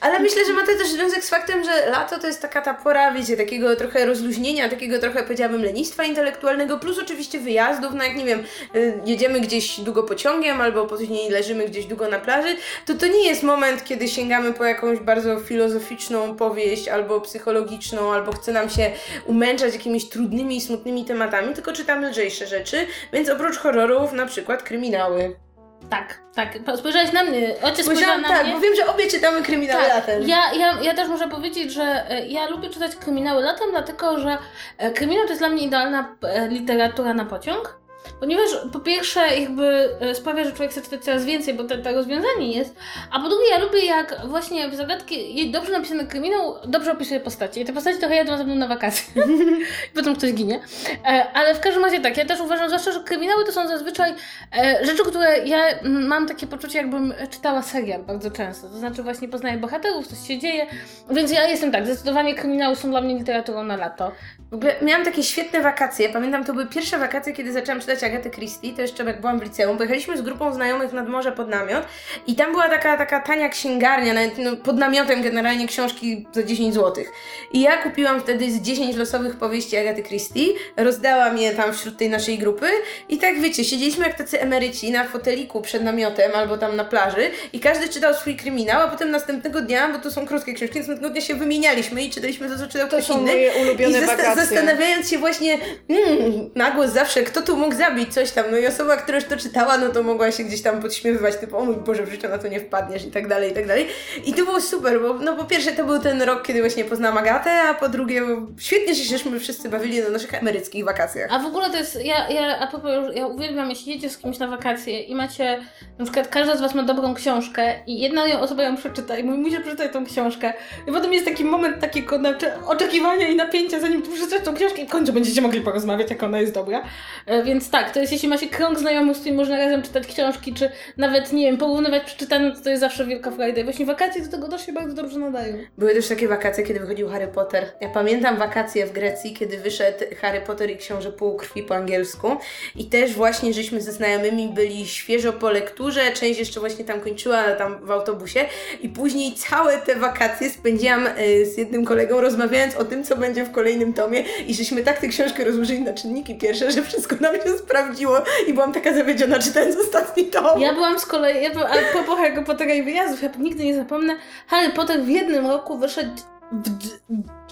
Ale myślę, że ma to też związek z faktem, że lato to jest taka ta pora, wiecie, takiego trochę rozluźnienia, takiego trochę powiedziałabym lenistwa intelektualnego, plus oczywiście wyjazdów, no jak nie wiem, y, jedziemy gdzieś długo pociągiem albo później leżymy gdzieś długo na plaży, to to nie jest moment, kiedy sięgamy po jakąś bardzo filozoficzną powieść albo psychologiczną, albo chce nam się umęczać jakimiś trudnymi i smutnymi tematami, tylko czytamy lżejsze rzeczy, więc oprócz horrorów na przykład kryminały. Tak, tak. Spojrzałaś na mnie. Spojrzała Spojrzałam na tak, mnie. bo wiem, że obie czytamy kryminały latem. Ja, ja, ja też muszę powiedzieć, że e, ja lubię czytać kryminały latem, dlatego że e, kryminał to jest dla mnie idealna e, literatura na pociąg. Ponieważ po pierwsze jakby e, sprawia, że człowiek chce czytać coraz więcej, bo to rozwiązanie jest, a po drugie ja lubię jak właśnie w zagadki dobrze napisany kryminał dobrze opisuje postacie. I te postacie trochę jadą ze mną na wakacje. <laughs> I potem ktoś ginie. E, ale w każdym razie tak, ja też uważam zwłaszcza, że kryminały to są zazwyczaj e, rzeczy, które ja mam takie poczucie jakbym czytała serial bardzo często. To znaczy właśnie poznaję bohaterów, coś się dzieje. Więc ja jestem tak, zdecydowanie kryminały są dla mnie literaturą na lato. W ogóle miałam takie świetne wakacje. Pamiętam, to były pierwsze wakacje, kiedy zaczęłam czytać Agatę Christie. To jeszcze jak byłam w liceum. Pojechaliśmy z grupą znajomych nad morze pod namiot i tam była taka, taka tania księgarnia, nawet no, pod namiotem generalnie książki za 10 zł. I ja kupiłam wtedy z 10 losowych powieści Agaty Christie, rozdałam je tam wśród tej naszej grupy i tak wiecie, siedzieliśmy jak tacy emeryci na foteliku przed namiotem albo tam na plaży i każdy czytał swój kryminał, a potem następnego dnia, bo to są krótkie książki, następnego dnia się wymienialiśmy i czytaliśmy to, co czytał To ktoś są inny. moje ulubione I zasta- wakacje. zastanawiając się właśnie mm, na głos zawsze, kto tu mógł zabić, coś tam. No i osoba, która już to czytała, no to mogła się gdzieś tam podśmiewywać, typu, o mój Boże, w życiu na to nie wpadniesz i tak dalej, i tak dalej. I to było super, bo no po pierwsze to był ten rok, kiedy właśnie poznałam Agatę, a po drugie świetnie, że żeśmy wszyscy bawili na naszych emeryckich wakacjach. A w ogóle to jest, ja, ja, a propos, ja uwielbiam, jeśli jedziecie z kimś na wakacje i macie, na przykład każda z Was ma dobrą książkę i jedna osoba ją przeczyta i mówi, musisz przeczytać tą książkę. I potem jest taki moment takiego oczekiwania i napięcia, zanim przeczytasz tą książkę i w końcu będziecie mogli porozmawiać, jak ona jest dobra. E, więc tak, to jest, jeśli macie krąg znajomych, z którym można razem czytać książki, czy nawet, nie wiem, porównywać przeczytane, to jest zawsze wielka frajda. I właśnie wakacje do tego też się bardzo dobrze nadają. Były też takie wakacje, kiedy wychodził Harry Potter. Ja pamiętam wakacje w Grecji, kiedy wyszedł Harry Potter i Książę Półkrwi po angielsku. I też właśnie żeśmy ze znajomymi byli świeżo po lekturze, część jeszcze właśnie tam kończyła tam w autobusie. I później całe te wakacje spędziłam y, z jednym kolegą rozmawiając o tym, co będzie w kolejnym tomie. I żeśmy tak tę książkę rozłożyli na czynniki pierwsze, że wszystko nam się sprawdziło. I byłam taka zawiedziona czytając ostatni tom. Ja byłam z kolei, ja byłam, a propos Harry Pottera i wyjazdów, ja nigdy nie zapomnę, Harry Potter w jednym roku wyszedł w,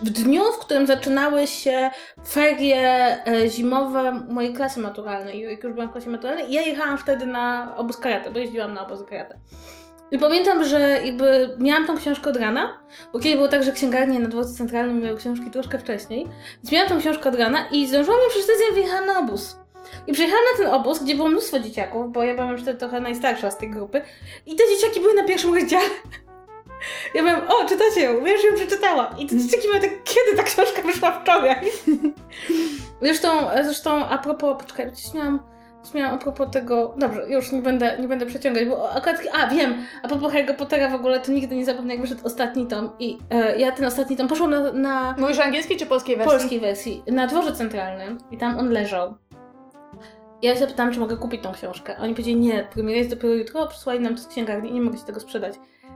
w dniu, w którym zaczynały się ferie e, zimowe mojej klasy maturalnej. Jak już byłam w klasie maturalnej, i ja jechałam wtedy na obóz karate, bo jeździłam na obóz karate. I pamiętam, że jakby miałam tą książkę od rana, bo kiedy było tak, że księgarnie na dworcu centralnym miały książki troszkę wcześniej, więc miałam tą książkę od rana i zdążyłam ją przeczytać, zanim wyjechałam na obóz. I przyjechałam na ten obóz, gdzie było mnóstwo dzieciaków, bo ja byłam już wtedy trochę najstarsza z tej grupy. I te dzieciaki były na pierwszym rozdziale. Ja byłam, o, czytacie ją, ja już ją przeczytałam. I te dzieciaki były tak, kiedy ta książka wyszła wczoraj? <laughs> Zresztą, zresztą a propos, poczekaj, coś miałam, coś miałam a propos tego, dobrze, już nie będę, nie będę przeciągać, bo akurat, a wiem, a propos Harry Pottera w ogóle, to nigdy nie zapomnę, jak wyszedł ostatni tom i e, ja ten ostatni tom poszłam na, na Mówisz angielskiej czy polskiej wersji? polskiej wersji, na dworze centralnym i tam on leżał. Ja zapytałam, czy mogę kupić tą książkę. Oni powiedzieli, nie, premiera jest dopiero jutro, przysłali nam to z księgarni i nie mogę ci tego sprzedać.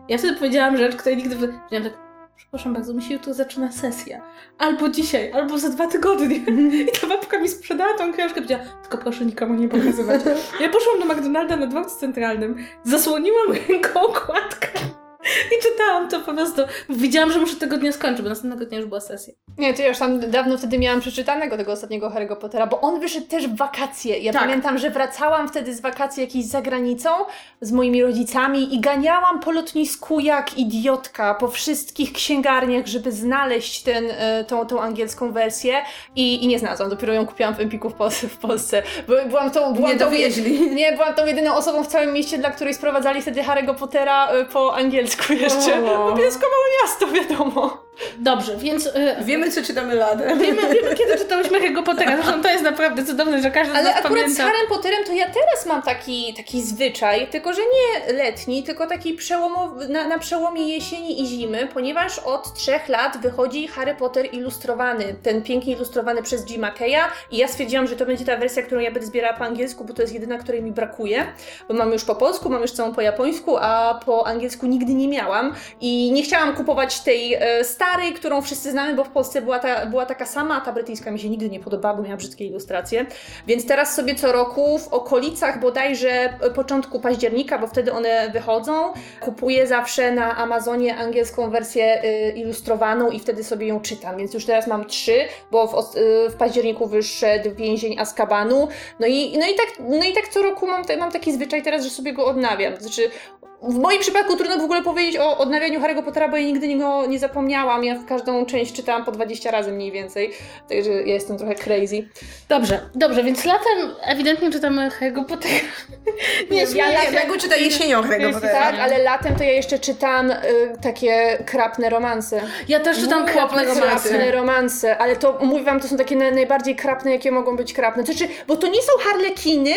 Ja wtedy powiedziałam rzecz, której nigdy... Powiedziałam tak, przepraszam bardzo, mi się jutro zaczyna sesja. Albo dzisiaj, albo za dwa tygodnie. I ta babka mi sprzedała tą książkę, powiedziała, tylko proszę nikomu nie pokazywać. Ja poszłam do McDonalda na dworcu centralnym, zasłoniłam ręką okładkę <laughs> i czytałam to po prostu. Widziałam, że muszę tego dnia skończyć, bo następnego dnia już była sesja. Nie, to ja już tam dawno wtedy miałam przeczytanego tego ostatniego Harry'ego Pottera, bo on wyszedł też w wakacje. Ja Tak. pamiętam, że wracałam wtedy z wakacji jakiejś za granicą z moimi rodzicami i ganiałam po lotnisku jak idiotka po wszystkich księgarniach, żeby znaleźć ten, e, tą, tą angielską wersję i, i nie znalazłam. Dopiero ją kupiłam w Empiku w, Pol- w Polsce. By- Byłam tą, byłam Nie tą, dowieźli. nie, byłam tą jedyną osobą w całym mieście, dla której sprowadzali wtedy Harry'ego Pottera e, po angielsku jeszcze. O. No Bielsko małe miasto, wiadomo. Dobrze, więc... y, Wiemy, co czytamy latem. Wiemy, wiemy kiedy czytałyśmy Harry'ego Pottera. <laughs> Zresztą to jest naprawdę cudowne, że każdy z Ale nas akurat pamięta. z Harrym Potterem to ja teraz mam taki, taki zwyczaj, tylko że nie letni, tylko taki przełomowy, na, na przełomie jesieni i zimy, ponieważ od trzech lat wychodzi Harry Potter ilustrowany, ten pięknie ilustrowany przez Jima Keya i ja stwierdziłam, że to będzie ta wersja, którą ja będę zbierała po angielsku, bo to jest jedyna, której mi brakuje, bo mam już po polsku, mam już całą po japońsku, a po angielsku nigdy nie miałam i nie chciałam kupować tej e, starej, którą wszyscy znamy, bo w Polsce była, ta, była taka sama, a ta brytyjska mi się nigdy nie podobała, bo miała brzydkie ilustracje. Więc teraz sobie co roku w okolicach bodajże początku października, bo wtedy one wychodzą, kupuję zawsze na Amazonie angielską wersję y, ilustrowaną i wtedy sobie ją czytam. Więc już teraz mam trzy, bo w, y, w październiku wyszedł Więzień Azkabanu. No i, no, i tak, no i tak co roku mam, mam taki zwyczaj teraz, że sobie go odnawiam. Znaczy, w moim przypadku trudno w ogóle powiedzieć o odnawianiu Harry'ego Pottera, bo ja nigdy go nie zapomniałam. Ja każdą część czytałam po 20 razy mniej więcej. Także ja jestem trochę crazy. Dobrze, dobrze, więc latem ewidentnie czytamy Harry'ego Pottera. <laughs> Nie, Ja śmieję latem- się. Megu czyta jesienią Harry'ego Pottera. Tak, ale latem to ja jeszcze czytam y, takie krapne romanse. Ja też czytam Uuu, krapne krapne romanse. Krapne romanse, ale to mówię wam, to są takie na, najbardziej krapne, jakie mogą być krapne. Znaczy, bo to nie są harlekiny,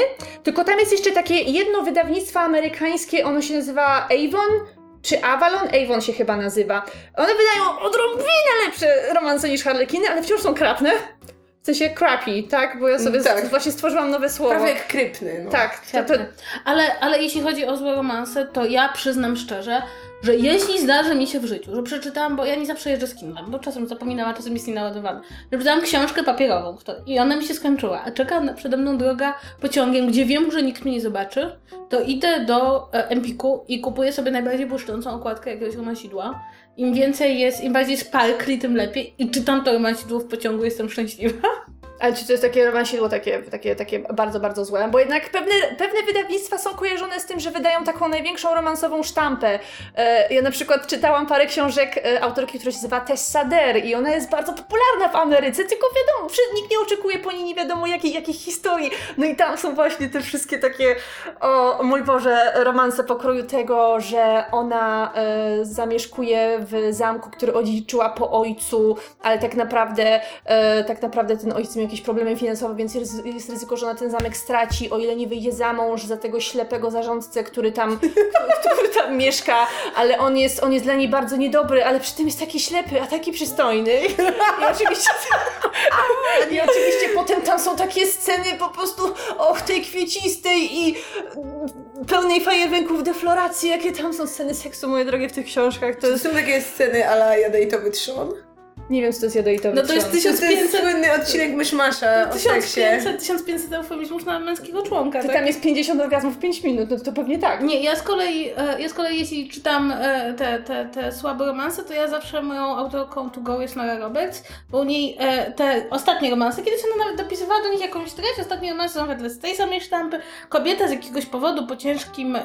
tylko tam jest jeszcze takie jedno wydawnictwo amerykańskie, ono się nazywa Avon. Czy Avalon? Avon się chyba nazywa. One wydają odrobinę lepsze romanse niż harlekiny, ale wciąż są krapne. W sensie crappy, tak? Bo ja sobie Tak. z, właśnie stworzyłam nowe słowo. Prawie jak krypny. No. Tak, to, to. Ale, ale jeśli chodzi o złe romanse, to ja przyznam szczerze, że jeśli zdarzy mi się w życiu, że przeczytałam, bo ja nie zawsze jeżdżę z Kindlem, bo czasem zapominam, a czasem jest nienaładowana, że przeczytałam książkę papierową i ona mi się skończyła, a czeka przede mną droga pociągiem, gdzie wiem, że nikt mnie nie zobaczy, to idę do e, Empiku i kupuję sobie najbardziej błyszczącą okładkę jakiegoś romansidła. Im więcej jest, im bardziej sparkli, tym lepiej. I czytam to romansidło w pociągu, jestem szczęśliwa. <laughs> Ale czy to jest takie romansidło takie, takie, takie bardzo, bardzo złe? Bo jednak pewne, pewne wydawnictwa są kojarzone z tym, że wydają taką największą romansową sztampę. E, ja na przykład czytałam parę książek e, autorki, która się nazywa Tessa Der i ona jest bardzo popularna w Ameryce, tylko wiadomo, nikt nie oczekuje po niej nie wiadomo jakiej, jakiej historii. No i tam są właśnie te wszystkie takie, o mój Boże, romanse pokroju tego, że ona e, zamieszkuje w zamku, który odziedziczyła po ojcu, ale tak naprawdę, e, tak naprawdę ten ojciec miał jakieś problemy finansowe, więc jest, ryzyko, że ona ten zamek straci, o ile nie wyjdzie za mąż za tego ślepego zarządcę, który tam, <laughs> który tam mieszka, ale on jest, on jest dla niej bardzo niedobry, ale przy tym jest taki ślepy, a taki przystojny. I oczywiście, <laughs> i oczywiście potem tam są takie sceny po prostu, och, tej kwiecistej i pełnej fajerwerków defloracji, jakie tam są sceny seksu, moje drogie, w tych książkach. To To jest, są takie sceny ala Jadejtowy Trzon. Nie wiem, co to jest jadojitowy No to jest trzon. To jest 1500 słynny odcinek Myszmasza o seksie. 1500, 1500 eufemizmów na męskiego członka, Ty tak? tam jest 50 orgazmów w 5 minut, no to, to pewnie tak. Nie, ja z kolei, e, ja z kolei jeśli czytam e, te, te, te słabe romanse, to ja zawsze moją autorką to go jest Nora Roberts, bo u niej e, te ostatnie romanse, kiedyś ona nawet dopisywała do nich jakąś treść, ostatnie romanse są wedle z tej samej sztampy. Kobieta z jakiegoś powodu po ciężkim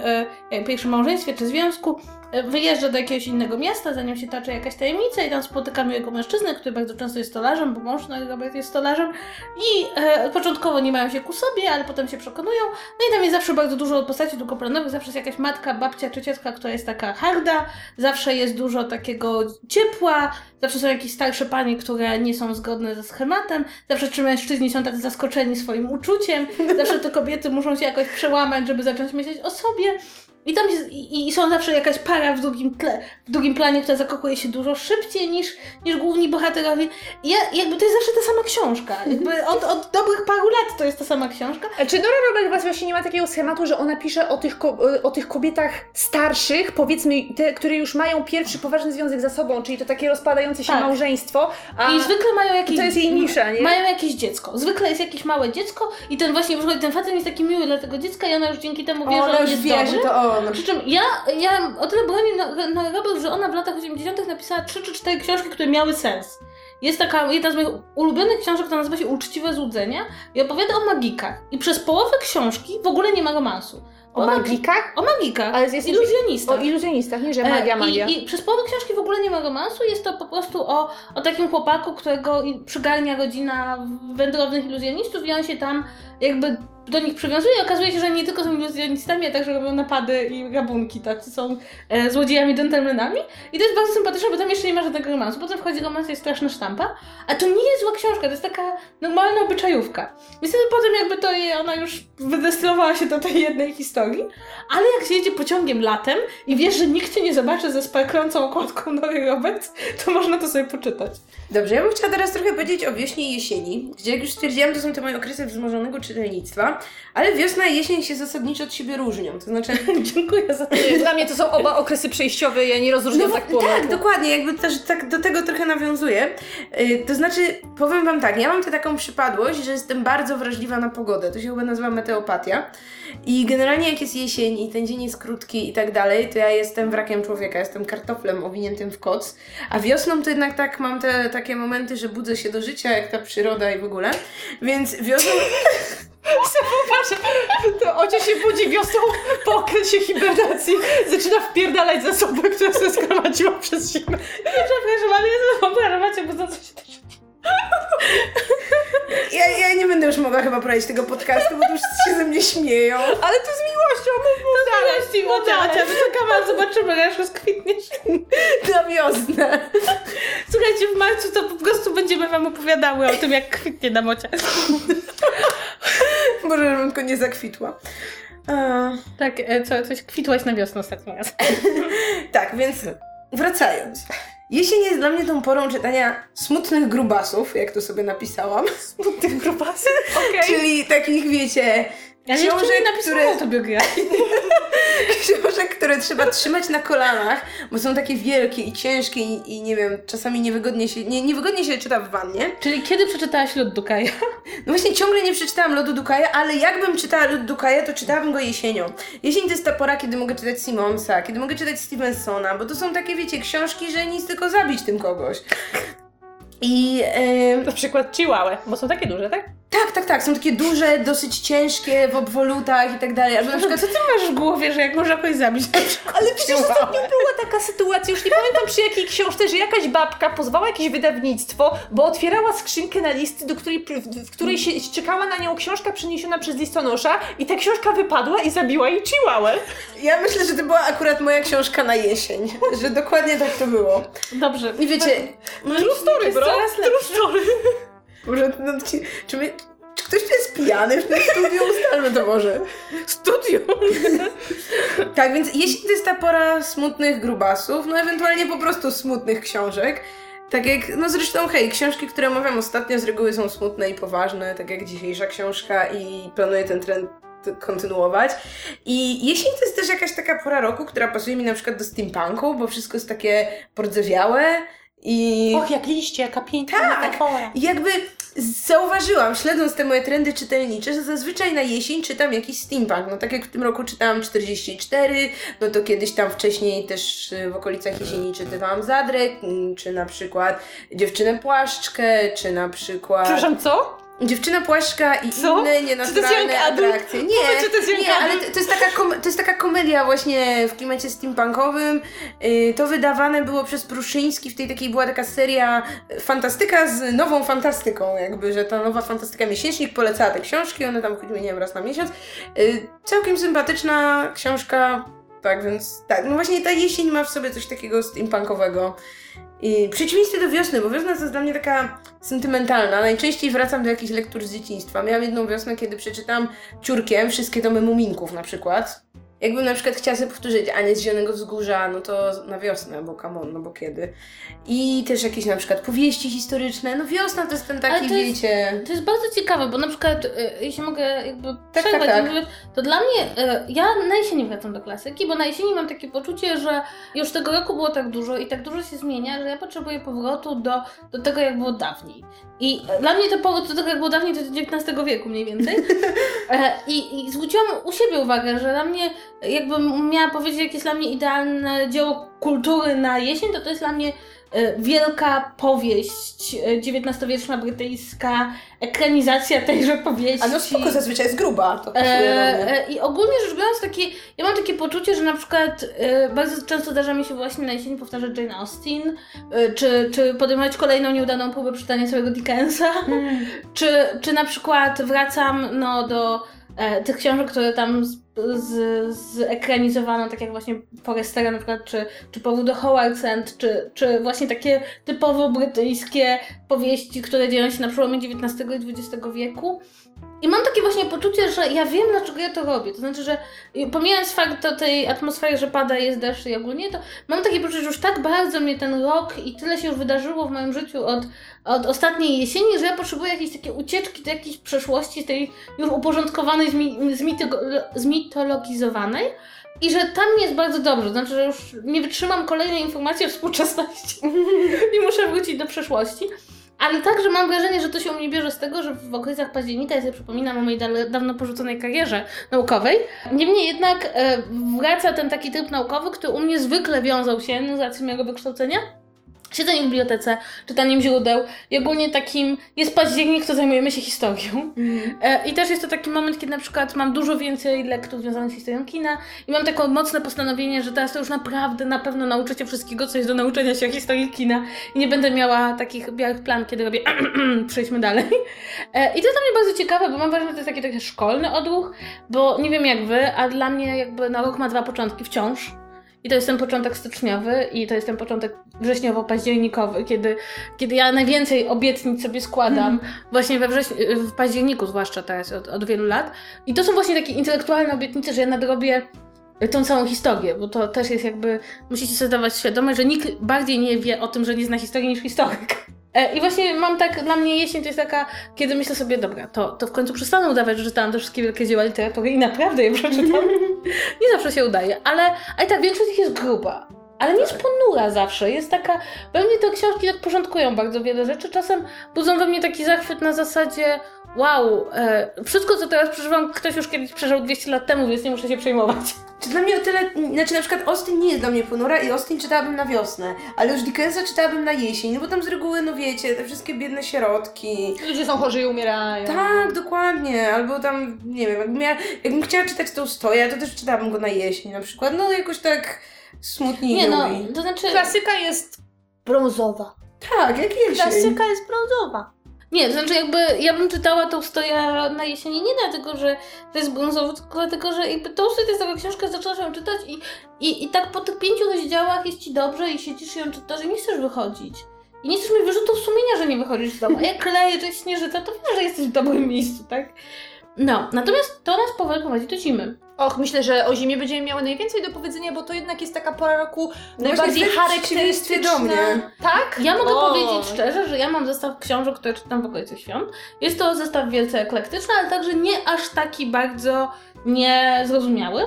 pierwszym małżeństwie czy związku wyjeżdża do jakiegoś innego miasta, za nią się taczy jakaś tajemnica i tam spotyka miłego mężczyznę, który bardzo często jest stolarzem, bo mąż Robert jest stolarzem i e, początkowo nie mają się ku sobie, ale potem się przekonują no i tam jest zawsze bardzo dużo postaci długoplanowych, zawsze jest jakaś matka, babcia czy ciotka, która jest taka harda, zawsze jest dużo takiego ciepła, zawsze są jakieś starsze panie, które nie są zgodne ze schematem, zawsze czy mężczyźni są tak zaskoczeni swoim uczuciem, zawsze te kobiety muszą się jakoś przełamać, żeby zacząć myśleć o sobie. I tam jest, i, i są zawsze jakaś para w drugim tle, w drugim planie, która zakochuje się dużo szybciej niż, niż główni bohaterowie. I ja, jakby to jest zawsze ta sama książka. Jakby od, od dobrych paru lat to jest ta sama książka. A Czy Nora Robert właśnie nie ma takiego schematu, że ona pisze o tych, o tych kobietach starszych, powiedzmy te, które już mają pierwszy poważny związek za sobą, czyli to takie rozpadające się Tak. małżeństwo, a I zwykle mają jakieś. to jest jej nisza, nie? Mają jakieś dziecko. Zwykle jest jakieś małe dziecko i ten właśnie ten facet jest taki miły dla tego dziecka i ona już dzięki temu wie, że Ona on już jest wie, dobry. że to on. Przy czym ja, ja o tyle bronię na, na Robert, że ona w latach 80. napisała 3 czy 4 książki, które miały sens. Jest taka, jedna z moich ulubionych książek, która nazywa się Uczciwe Złudzenia i opowiada o magikach. I przez połowę książki w ogóle nie ma romansu. o Ona- magikach? O magikach. Ale jest iluzjonistach. O iluzjonistach, nie, że magia, E, magia. I, I przez połowę książki w ogóle nie ma romansu, jest to po prostu o, o takim chłopaku, którego przygarnia rodzina wędrownych iluzjonistów i on się tam jakby do nich przywiązuje okazuje się, że nie tylko są iluzjonistami, a także robią napady i rabunki, tacy są e, złodziejami, dżentelmenami. I to jest bardzo sympatyczne, bo tam jeszcze nie ma żadnego romansu. Potem wchodzi romans, jest straszna sztampa, a to nie jest zła książka, to jest taka normalna obyczajówka. Niestety potem jakby to jej, ona już wydestylowała się do tej jednej historii, ale jak się jedzie pociągiem latem i wiesz, że nikt cię nie zobaczy ze sparklącą okładką Nory Roberts, to można to sobie poczytać. Dobrze, ja bym chciała teraz trochę powiedzieć o wiośnie i jesieni, gdzie jak już stwierdziłam, to są te moje okresy wzmożonego czytelnictwa, ale wiosna i jesień się zasadniczo od siebie różnią. To znaczy, <laughs> Dziękuję za to. Dla mnie to są oba <laughs> okresy przejściowe, ja nie rozróżniam No, tak po tak, dokładnie, jakby też tak do tego trochę nawiązuję. Yy, to znaczy, powiem Wam tak, ja mam tę taką przypadłość, że jestem bardzo wrażliwa na pogodę. To się chyba nazywa meteopatia. I generalnie jak jest jesień i ten dzień jest krótki i tak dalej, to ja jestem wrakiem człowieka, jestem kartoflem owiniętym w koc. A wiosną to jednak tak mam te takie momenty, że budzę się do życia, jak ta przyroda i w ogóle. Więc wiosną... <laughs> Patrz, to Ocia się budzi wiosną po okresie hibernacji, zaczyna wpierdalać zasoby, które sobie zgromadziła przez zimę. Przepraszam, ale wyobrażam cię, bo za co się też... <laughs> Ja, ja nie będę już mogła chyba prowadzić tego podcastu, bo tu już się ze mnie śmieją. Ale to z miłością, mów, mów dalej. Jeśli Ocia, wyczekamy, aż zobaczymy, jak rozkwitniesz. <laughs> Na wiosnę. Słuchajcie, w marcu to po prostu będziemy wam opowiadały o tym, jak kwitnie nam Ocia. <laughs> Boże, żebym tylko nie zakwitła. Eee, Tak, e, co, coś kwitłaś na wiosnę ostatnio raz. tak, więc wracając. Jesień jest dla mnie tą porą czytania smutnych grubasów, jak to sobie napisałam. Smutnych grubasy. <laughs> Okej. Czyli takich, wiecie, Ja jeszcze książek, nie napisałam które, autobiografii. <laughs> książek, które trzeba trzymać na kolanach, bo są takie wielkie i ciężkie i, i nie wiem, czasami niewygodnie się, nie, niewygodnie się czyta w wannie. Czyli kiedy przeczytałaś Lud Dukaja? No właśnie ciągle nie przeczytałam Lodu Dukaja, ale jakbym czytała Lud Dukaja, to czytałabym go jesienią. Jesień to jest ta pora, kiedy mogę czytać Simonsa, kiedy mogę czytać Stevensona, bo to są takie, wiecie, książki, że nic tylko zabić tym kogoś. I e, Na przykład Chihuahua, bo są takie duże, tak? Tak, tak, tak, są takie duże, dosyć ciężkie w obwolutach i tak dalej. Albo na przykład Co ty masz w głowie, że jak można kogoś zabić? <laughs> Ale przecież ostatnio była taka sytuacja, już nie pamiętam przy jakiej książce, że jakaś babka pozwała jakieś wydawnictwo, bo otwierała skrzynkę na listy, do której, w której się czekała na nią książka przyniesiona przez listonosza i ta książka wypadła i zabiła jej chihuahua. Ja myślę, że to była akurat moja książka na jesień, że dokładnie tak to było. Dobrze. I wiecie, no, True story, bro. True story. Może no, ci, czy, my, czy ktoś tu jest pijany w tym studiu? Ustalmy to może. Studium. <laughs> Tak, więc jeśli to jest ta pora smutnych grubasów, no ewentualnie po prostu smutnych książek, tak jak, no zresztą hej, książki, które omawiam ostatnio z reguły są smutne i poważne, tak jak dzisiejsza książka i planuję ten trend kontynuować. I jesień to jest też jakaś taka pora roku, która pasuje mi na przykład do steampunku, bo wszystko jest takie pordzewiałe i... Och, jak liście, jaka piękna Tak. metafora. Jakby zauważyłam, śledząc te moje trendy czytelnicze, że zazwyczaj na jesień czytam jakiś steampunk. No tak jak w tym roku czytałam 44, no to kiedyś tam wcześniej też y, w okolicach jesieni czytywałam Zadrek, mm, czy na przykład Dziewczynę Płaszczkę, czy na przykład... Przepraszam, co? Dziewczyna Płaszczka i Co? inne Czy nienaturalne adult? atrakcje. Nie, Powiedz, czy to jest nie, ale to, to, jest taka kom- to jest taka komedia właśnie w klimacie steampunkowym. Yy, to wydawane było przez Pruszyński, w tej takiej była taka seria y, fantastyka z nową fantastyką, jakby, że ta nowa fantastyka miesięcznik polecała te książki, one tam chodziły, nie wiem, raz na miesiąc. Yy, całkiem sympatyczna książka, tak więc tak, no właśnie ta jesień ma w sobie coś takiego steampunkowego. I przeciwieństwie do wiosny, bo wiosna to jest dla mnie taka sentymentalna. Najczęściej wracam do jakichś lektur z dzieciństwa. Miałam jedną wiosnę, kiedy przeczytam ciurkiem wszystkie domy muminków na przykład. Jakbym na przykład chciała sobie powtórzyć Anię z Zielonego Wzgórza, no to na wiosnę, bo come on, no bo kiedy. I też jakieś na przykład powieści historyczne. No wiosna to jest ten taki, Ale to jest- wiecie... To jest bardzo ciekawe, bo na przykład, y, jeśli mogę jakby tak, przerwać, tak. jakby, to dla mnie, y, ja na jesieni wracam do klasyki, bo na jesieni mam takie poczucie, że już tego roku było tak dużo i tak dużo się zmienia, że ja potrzebuję powrotu do, do tego, jak było dawniej. I y, dla mnie to powrót do tego, jak było dawniej, to jest XIX wieku mniej więcej. <laughs> E, I, I zwróciłam u siebie uwagę, że dla mnie, jakbym miała powiedzieć, jakie jest dla mnie idealne dzieło kultury na jesień, to to jest dla mnie e, wielka powieść e, XIX-wieczna brytyjska, ekranizacja tejże powieści. A no spoko, zazwyczaj jest gruba, to E, e, I ogólnie rzecz biorąc, takie, ja mam takie poczucie, że na przykład e, bardzo często zdarza mi się właśnie na jesieni powtarzać Jane Austen, e, czy, czy podejmować kolejną nieudaną próbę czytania całego Dickensa, czy, czy na przykład wracam no, do e, tych książek, które tam z, z, zekranizowano, tak jak właśnie Forestera na przykład, czy, czy Powód do Howard's End, czy, czy właśnie takie typowo brytyjskie powieści, które dzieją się na przełomie XIX i XX wieku. I mam takie właśnie poczucie, że ja wiem, dlaczego ja to robię. To znaczy, że pomijając fakt to tej atmosfery, że pada, jest deszcz i ogólnie, to mam takie poczucie, że już tak bardzo mnie ten rok i tyle się już wydarzyło w moim życiu od, od ostatniej jesieni, że ja potrzebuję jakiejś takiej ucieczki do jakiejś przeszłości, tej już uporządkowanej, zmi, zmitologizowanej. I że tam jest bardzo dobrze, znaczy, że już nie wytrzymam kolejnej informacji o współczesności <laughs> i muszę wrócić do przeszłości. Ale także mam wrażenie, że to się u mnie bierze z tego, że w okolicach października, ja sobie przypominam o mojej dawno porzuconej karierze naukowej, niemniej jednak e, wraca ten taki tryb naukowy, który u mnie zwykle wiązał się z racji mojego wykształcenia. Siedzenie w bibliotece, czytaniem źródeł i ogólnie takim, jest październik, to zajmujemy się historią. E, I też jest to taki moment, kiedy na przykład mam dużo więcej lektur związanych z historią kina i mam takie mocne postanowienie, że teraz to już naprawdę na pewno nauczę się wszystkiego, co jest do nauczenia się o historii kina i nie będę miała takich białych plan, kiedy robię <clears throat> przejdźmy dalej. E, I to jest dla mnie bardzo ciekawe, bo mam wrażenie, że to jest taki trochę szkolny odruch, bo nie wiem jak wy, a dla mnie jakby na rok ma dwa początki wciąż. I to jest ten początek styczniowy i to jest ten początek wrześniowo-październikowy, kiedy, kiedy ja najwięcej obietnic sobie składam właśnie we wrześniu, w październiku zwłaszcza teraz od, od wielu lat. I to są właśnie takie intelektualne obietnice, że ja nadrobię tą całą historię, bo to też jest jakby, musicie sobie zdawać świadomość, że nikt bardziej nie wie o tym, że nie zna historii niż historyk. E, I właśnie mam tak, dla mnie jesień to jest taka, kiedy myślę sobie, dobra, to, to w końcu przestanę udawać, że czytałam te wszystkie wielkie dzieła literatury i naprawdę je przeczytam. <laughs> nie zawsze się udaje, ale, ale tak, większość z nich jest gruba. ale nie jest ponura zawsze. Jest taka. Pewnie te książki tak porządkują bardzo wiele rzeczy. Czasem budzą we mnie taki zachwyt na zasadzie. Wow, e, wszystko co teraz przeżywam, ktoś już kiedyś przeżył 200 lat temu, więc nie muszę się przejmować. Czy dla mnie o tyle, znaczy na przykład Austin nie jest dla mnie ponura i Austin czytałabym na wiosnę, ale już Dickensa czytałabym na jesień, no bo tam z reguły, no wiecie, te wszystkie biedne sierotki. Ludzie są chorzy i umierają. Tak, dokładnie, albo tam, nie wiem, jakbym, miała, jakbym chciała czytać tą stoję, to też czytałabym go na jesień na przykład, no jakoś tak smutniej Nie no, to znaczy. Klasyka jest brązowa. Tak, jak jesień. Klasyka jest brązowa. Nie, to znaczy jakby ja bym czytała Tolstoja na jesieni nie dlatego, że to jest brązowy, tylko dlatego, że jakby Tolstoj to jest taka książka, zaczynasz ją czytać i, i, i tak po tych pięciu rozdziałach jest ci dobrze i siedzisz i ją czytasz i nie chcesz wychodzić. I nie chcesz mieć wyrzutów sumienia, że nie wychodzisz z domu. A jak kleje, że śnieżyca, to wiesz, że jesteś w dobrym miejscu, tak? No, natomiast to nas powoli prowadzi do zimy. Och, myślę, że o zimie będziemy miały najwięcej do powiedzenia, bo to jednak jest taka pora roku najbardziej charakterystyczna. do mnie. Tak? Ja mogę O. powiedzieć szczerze, że ja mam zestaw książek, które czytam w okolicy świąt. Jest to zestaw wielce eklektyczny, ale także nie aż taki bardzo niezrozumiały.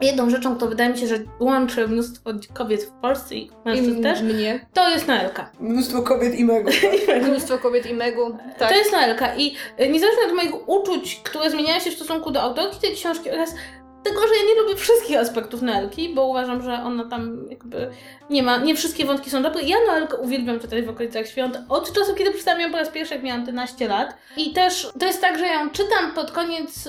Jedną rzeczą, która wydaje mi się, że łączy mnóstwo kobiet w Polsce i I mężczyzn też, mnie. to jest Noelka. Mnóstwo kobiet i mego. <laughs> Mnóstwo kobiet i megu. Tak. To jest Noelka i y, niezależnie od moich uczuć, które zmieniają się w stosunku do autorki tej książki oraz tego, że ja nie lubię wszystkich aspektów Noelki, bo uważam, że ona tam jakby nie ma, nie wszystkie wątki są dobre. Ja Noelkę uwielbiam czytać w okolicach świąt od czasu, kiedy przeczytałam ją po raz pierwszy, jak miałam 11 lat. I też to jest tak, że ja ją czytam pod koniec,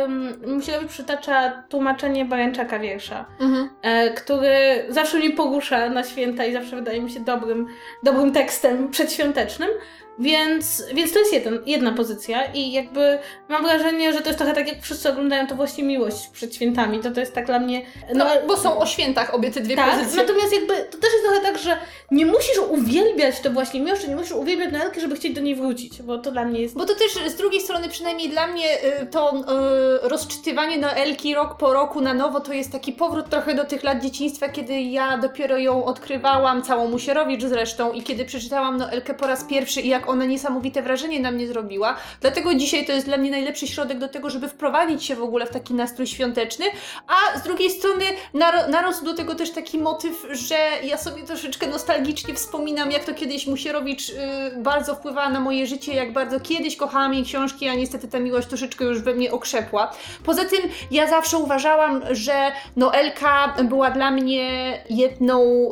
um, Musielewicz przytacza tłumaczenie Barańczaka wiersza, Mhm. e, który zawsze mnie pogusza na święta i zawsze wydaje mi się dobrym, dobrym tekstem przedświątecznym. Więc, więc to jest jeden, jedna pozycja i jakby mam wrażenie, że to jest trochę tak, jak wszyscy oglądają to właśnie miłość przed świętami. To to jest tak dla mnie. No, bo są o świętach obie te dwie tak, pozycje. natomiast jakby to też jest trochę tak, że nie musisz uwielbiać to właśnie miłość, nie musisz uwielbiać Noelkę, żeby chcieć do niej wrócić, bo to dla mnie jest. Bo to też z drugiej strony, przynajmniej dla mnie, y, to y, rozczytywanie Noelki rok po roku na nowo to jest taki powrót trochę do tych lat dzieciństwa, kiedy ja dopiero ją odkrywałam, całą Musierowicz zresztą, i kiedy przeczytałam Noelkę po raz pierwszy i jak ona niesamowite wrażenie na mnie zrobiła. Dlatego dzisiaj to jest dla mnie najlepszy środek do tego, żeby wprowadzić się w ogóle w taki nastrój świąteczny, a z drugiej strony nar- narósł do tego też taki motyw, że ja sobie troszeczkę nostalgicznie wspominam, jak to kiedyś Musierowicz y, bardzo wpływała na moje życie, jak bardzo kiedyś kochałam jej książki, a niestety ta miłość troszeczkę już we mnie okrzepła. Poza tym ja zawsze uważałam, że Noelka była dla mnie jedną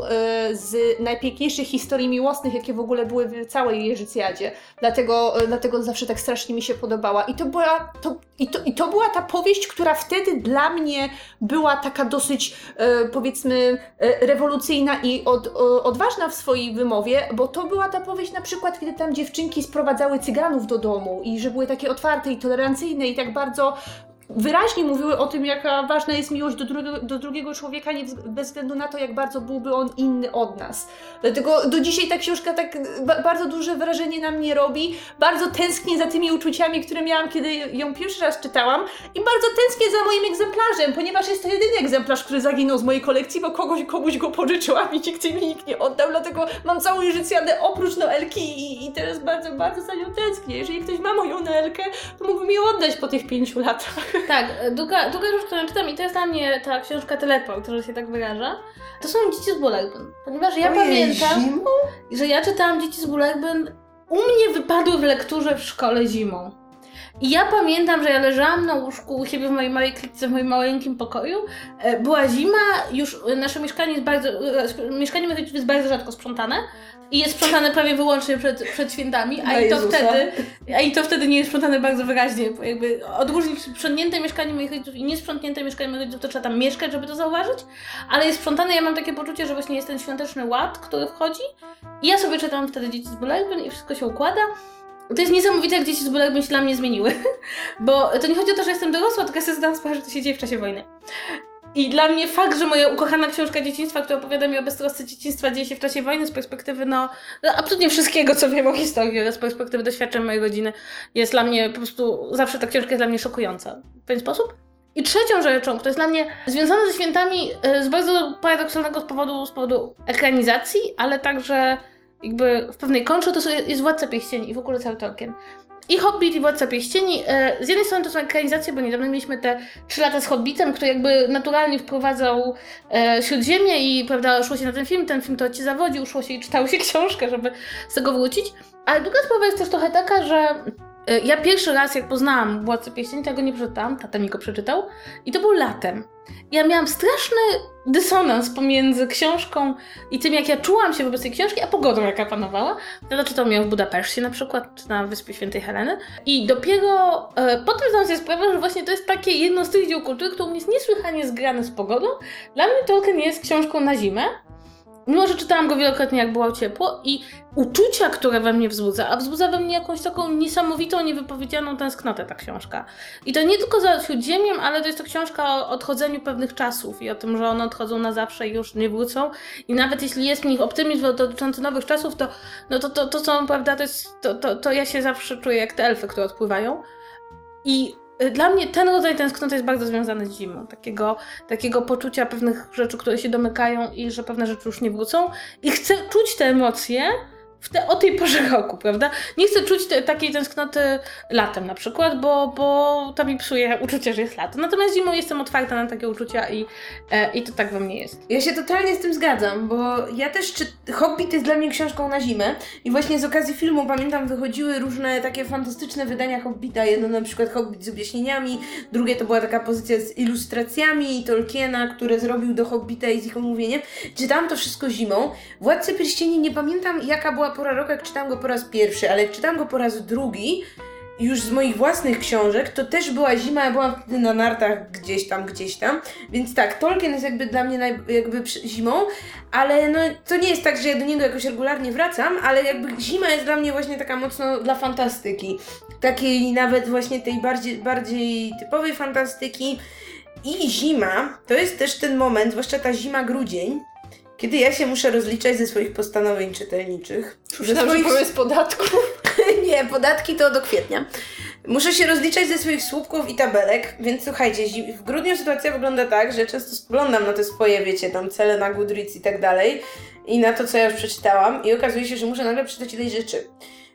y, z najpiękniejszych historii miłosnych, jakie w ogóle były w całej Jerzycjadzie. Dlatego, y, dlatego zawsze tak strasznie mi się podobała. I to, była, to, i, to, I to była ta powieść, która wtedy dla mnie była taka dosyć, y, powiedzmy, y, rewolucyjna i od, y, odważna w swojej wymowie, bo to była ta powieść na przykład, kiedy tam dziewczynki sprowadzały cyganów do domu i że były takie otwarte i tolerancyjne i tak bardzo wyraźnie mówiły o tym, jaka ważna jest miłość do, drugiego, do drugiego człowieka, nie, bez względu na to, jak bardzo byłby on inny od nas. Dlatego do dzisiaj ta książka tak ba- bardzo duże wrażenie na mnie robi. Bardzo tęsknię za tymi uczuciami, które miałam, kiedy ją pierwszy raz czytałam i bardzo tęsknię za moim egzemplarzem, ponieważ jest to jedyny egzemplarz, który zaginął z mojej kolekcji, bo kogoś, komuś go pożyczyłam i nikt mi nikt nie oddał, dlatego mam całą Jerzycjadę oprócz Noelki i, i teraz bardzo, bardzo za nią tęsknię. Jeżeli ktoś ma moją Noelkę, to mógłby mi ją oddać po tych pięciu latach. Tak, druga, druga rzecz, którą czytam, i to jest dla mnie ta książka Teleport, że się tak wyraża, to są Dzieci z Bullerbyn. Ponieważ ja Ojej, pamiętam, zimą? że ja czytałam Dzieci z Bullerbyn, u mnie wypadły w lekturze w szkole zimą. I ja pamiętam, że ja leżałam na łóżku u siebie w mojej małej klitce, w moim maleńkim pokoju. E, Była zima, już nasze mieszkanie jest bardzo, e, mieszkanie moich rodziców jest bardzo rzadko sprzątane. I jest sprzątane prawie wyłącznie przed, przed świętami, a i to Jezusa. wtedy, a i to wtedy nie jest sprzątane bardzo wyraźnie, bo jakby odróżnić sprzątnięte mieszkanie moich rodziców i niesprzątnięte mieszkanie moich rodziców, to trzeba tam mieszkać, żeby to zauważyć, ale jest sprzątane, ja mam takie poczucie, że właśnie jest ten świąteczny ład, który wchodzi i ja sobie czytam wtedy Dzieci z Bullerbyn i wszystko się układa. To jest niesamowite, jak Dzieci z Bullerbyn się dla mnie zmieniły, <laughs> bo to nie chodzi o to, że jestem dorosła, tylko ja sobie zdałam sprawę, że to się dzieje w czasie wojny. I dla mnie fakt, że moja ukochana książka dzieciństwa, która opowiada mi o beztrosce dzieciństwa, dzieje się w czasie wojny z perspektywy, no, no absolutnie wszystkiego, co wiem o historii oraz z perspektywy doświadczeń mojej rodziny, jest dla mnie po prostu, zawsze ta książka jest dla mnie szokująca w pewien sposób. I trzecią rzeczą, która jest dla mnie związana ze świętami e, z bardzo paradoksalnego z powodu, z powodu ekranizacji, ale także jakby w pewnej kontrze, to jest Władca Pierścieni i w ogóle cały Tolkien. I Hobbit i Władca Pierścieni. E, z jednej strony to są ekranizacje, bo niedawno mieliśmy te 3 lata z Hobbitem, który jakby naturalnie wprowadzał e, Śródziemie i prawda, szło się na ten film, ten film to ci zawodził, szło się i czytało się <laughs> książkę, żeby z tego wrócić. Ale druga sprawa jest też trochę taka, że ja pierwszy raz jak poznałam Władcę Pierścieni, to ja go nie przeczytałam, tata mi go przeczytał i to był latem. Ja miałam straszny dysonans pomiędzy książką i tym, jak ja czułam się wobec tej książki, a pogodą, jaka panowała. Tata czytał ją w Budapeszcie na przykład, czy na Wyspie Świętej Heleny. I dopiero e, potem zdałam sobie sprawę, że właśnie to jest takie jedno z tych dzieł kultury, które u mnie jest niesłychanie zgrane z pogodą. Dla mnie Tolkien jest książką na zimę, Mimo, że czytałam go wielokrotnie, jak było ciepło i uczucia, które we mnie wzbudza, a wzbudza we mnie jakąś taką niesamowitą, niewypowiedzianą tęsknotę ta książka. I to nie tylko za Śródziemiem, ale to jest to książka o odchodzeniu pewnych czasów i o tym, że one odchodzą na zawsze i już nie wrócą. I nawet jeśli jest w nich optymizm dotyczący nowych czasów, to, no to, to, to są, prawda, to, jest, to, to, to ja się zawsze czuję jak te elfy, które odpływają. I dla mnie ten rodzaj tęsknoty jest bardzo związany z zimą. Takiego, takiego poczucia pewnych rzeczy, które się domykają i że pewne rzeczy już nie wrócą. I chcę czuć te emocje, te, o tej porze roku, prawda? Nie chcę czuć te, takiej tęsknoty latem na przykład, bo, bo to mi psuje uczucie, że jest lato. Natomiast zimą jestem otwarta na takie uczucia i, e, i to tak we mnie jest. Ja się totalnie z tym zgadzam, bo ja też czy Hobbit jest dla mnie książką na zimę i właśnie z okazji filmu pamiętam wychodziły różne takie fantastyczne wydania Hobbita, jedno na przykład Hobbit z objaśnieniami, drugie to była taka pozycja z ilustracjami Tolkiena, które zrobił do Hobbita i z ich omówieniem. Czytałam to wszystko zimą. Władcy Pierścieni nie pamiętam jaka była pora roku, jak czytałam go po raz pierwszy, ale jak czytałam go po raz drugi, już z moich własnych książek, to też była zima, ja byłam wtedy na nartach gdzieś tam, gdzieś tam, więc tak, Tolkien jest jakby dla mnie naj, jakby zimą, ale no to nie jest tak, że ja do niego jakoś regularnie wracam, ale jakby zima jest dla mnie właśnie taka mocno dla fantastyki, takiej nawet właśnie tej bardziej, bardziej typowej fantastyki. I zima to jest też ten moment, zwłaszcza ta zima grudzień, kiedy ja się muszę rozliczać ze swoich postanowień czytelniczych. Myślałam, swoich... że z podatku. <laughs> nie, podatki to do kwietnia. Muszę się rozliczać ze swoich słupków i tabelek, więc słuchajcie, w grudniu sytuacja wygląda tak, że często spoglądam na te swoje, wiecie, tam cele na Goodreads i tak dalej i na to, co ja już przeczytałam i okazuje się, że muszę nagle przeczytać ileś rzeczy.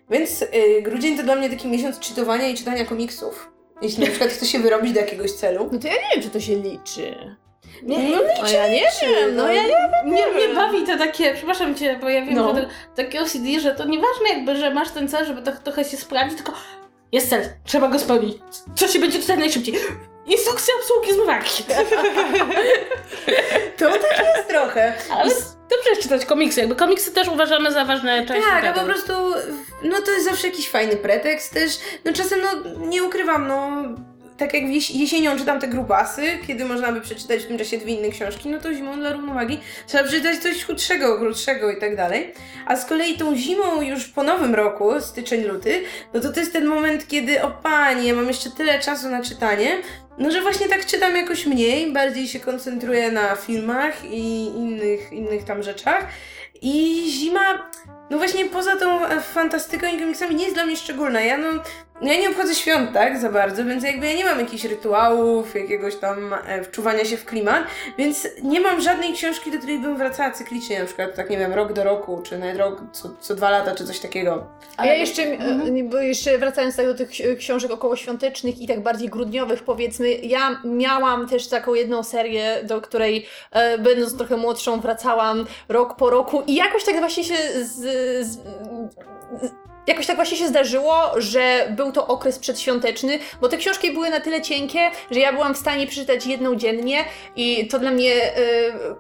Więc yy, grudzień to dla mnie taki miesiąc czytowania i czytania komiksów. Jeśli na <laughs> przykład chce się wyrobić do jakiegoś celu. No to ja nie wiem, czy to się liczy. Nie, no, no ja nie wiem, no, ja nie wiem. Nie, mnie bawi to takie, przepraszam cię, bo ja wiem, no. że to, takie OCD, że to nieważne jakby, że masz ten cel, żeby to trochę się sprawdzić, tylko jest cel, trzeba go spełnić. Co się będzie czytać najszybciej? Instrukcja obsługi zmywarki. <laughs> to tak jest trochę. Ale dobrze jest czytać komiksy, jakby komiksy też uważamy za ważne część Tak, a po prostu, no to jest zawsze jakiś fajny pretekst też. No czasem, no nie ukrywam, no tak jak jesienią czytam te grubasy, kiedy można by przeczytać w tym czasie dwie inne książki, no to zimą dla równowagi trzeba przeczytać coś chudszego, krótszego i tak dalej. A z kolei tą zimą już po nowym roku, styczeń, luty, no to to jest ten moment, kiedy o panie, mam jeszcze tyle czasu na czytanie, no, że właśnie tak czytam jakoś mniej, bardziej się koncentruję na filmach i innych, innych tam rzeczach. I zima, no właśnie poza tą fantastyką i komiksami nie jest dla mnie szczególna. Ja no, ja nie obchodzę świąt tak za bardzo, więc jakby ja nie mam jakichś rytuałów, jakiegoś tam e, wczuwania się w klimat, więc nie mam żadnej książki, do której bym wracała cyklicznie, na przykład tak nie wiem, rok do roku, czy nawet rok co, co dwa lata, czy coś takiego. A ja jeszcze, mhm. bo jeszcze wracając tak do tych książek okołoświątecznych i tak bardziej grudniowych powiedzmy, ja miałam też taką jedną serię, do której e, będąc trochę młodszą wracałam rok po roku i jakoś tak właśnie się z, z jakoś tak właśnie się zdarzyło, że był to okres przedświąteczny, bo te książki były na tyle cienkie, że ja byłam w stanie przeczytać jedną dziennie i to dla mnie,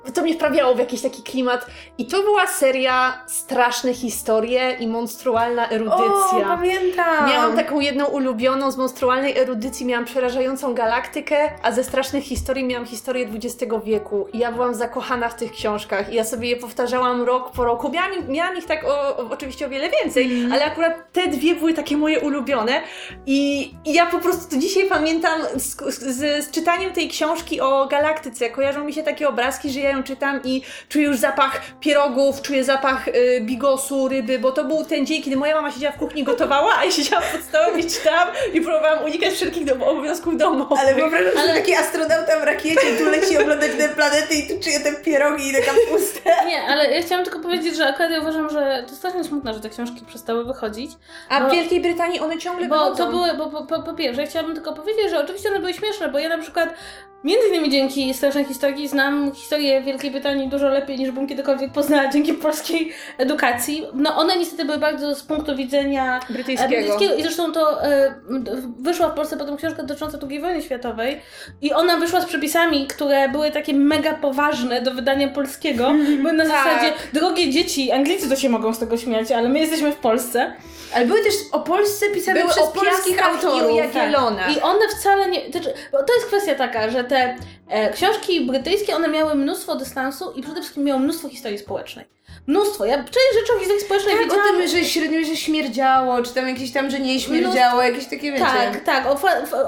yy, to mnie wprawiało w jakiś taki klimat. I to była seria Straszne historie i monstrualna erudycja. O, pamiętam! Miałam taką jedną ulubioną z monstrualnej erudycji, miałam przerażającą galaktykę, a ze strasznych historii miałam historię XX wieku. I ja byłam zakochana w tych książkach i ja sobie je powtarzałam rok po roku. Miałam, miałam ich tak o, o, oczywiście o wiele więcej, mm. ale akurat te dwie były takie moje ulubione i, i ja po prostu to dzisiaj pamiętam z, z, z, czytaniem tej książki o galaktyce. Kojarzą mi się takie obrazki, że ja ją czytam i czuję już zapach pierogów, czuję zapach y, bigosu, ryby, bo to był ten dzień, kiedy moja mama siedziała w kuchni gotowała, a ja siedziałam pod stołem i czytałam i próbowałam unikać wszelkich dom obowiązków domowych. Ale wyobrażam sobie Ale... taki astronauta w rakiecie, tu leci oglądać te planety i tu czuje te pierogi i te kapustę. Nie, ale ja chciałam tylko powiedzieć, że akurat ja uważam, że to strasznie smutne, że te książki przestały wychodzić A Bo- w Wielkiej Brytanii one ciągle Bo wychodzą. to były, bo po, po, po pierwsze, chciałabym tylko powiedzieć, że oczywiście one były śmieszne, bo ja na przykład między innymi dzięki strasznej historii znam historię Wielkiej Brytanii dużo lepiej niż bym kiedykolwiek poznała dzięki polskiej edukacji. No one niestety były bardzo z punktu widzenia e, Brytyjskiego. brytyjskiego i zresztą to e, wyszła w Polsce potem książka dotycząca II wojny światowej i ona wyszła z przepisami, które były takie mega poważne do wydania polskiego, były na <laughs> Tak. zasadzie drogie dzieci, Anglicy to się mogą z tego śmiać, ale my jesteśmy w Polsce. Ale były też o Polsce pisane Były przez o polskich i autorów. Jagiellonach. I one wcale nie. To, to jest kwestia taka, że te e, książki brytyjskie, one miały mnóstwo dystansu i przede wszystkim miały mnóstwo historii społecznej. Mnóstwo. Ja część rzeczy o historii społecznej Tak, o wiedziałam. tym, że średniowiecze śmierdziało, czy tam jakieś tam, że nie śmierdziało, jakieś takie wiecie. Tak, tak. O,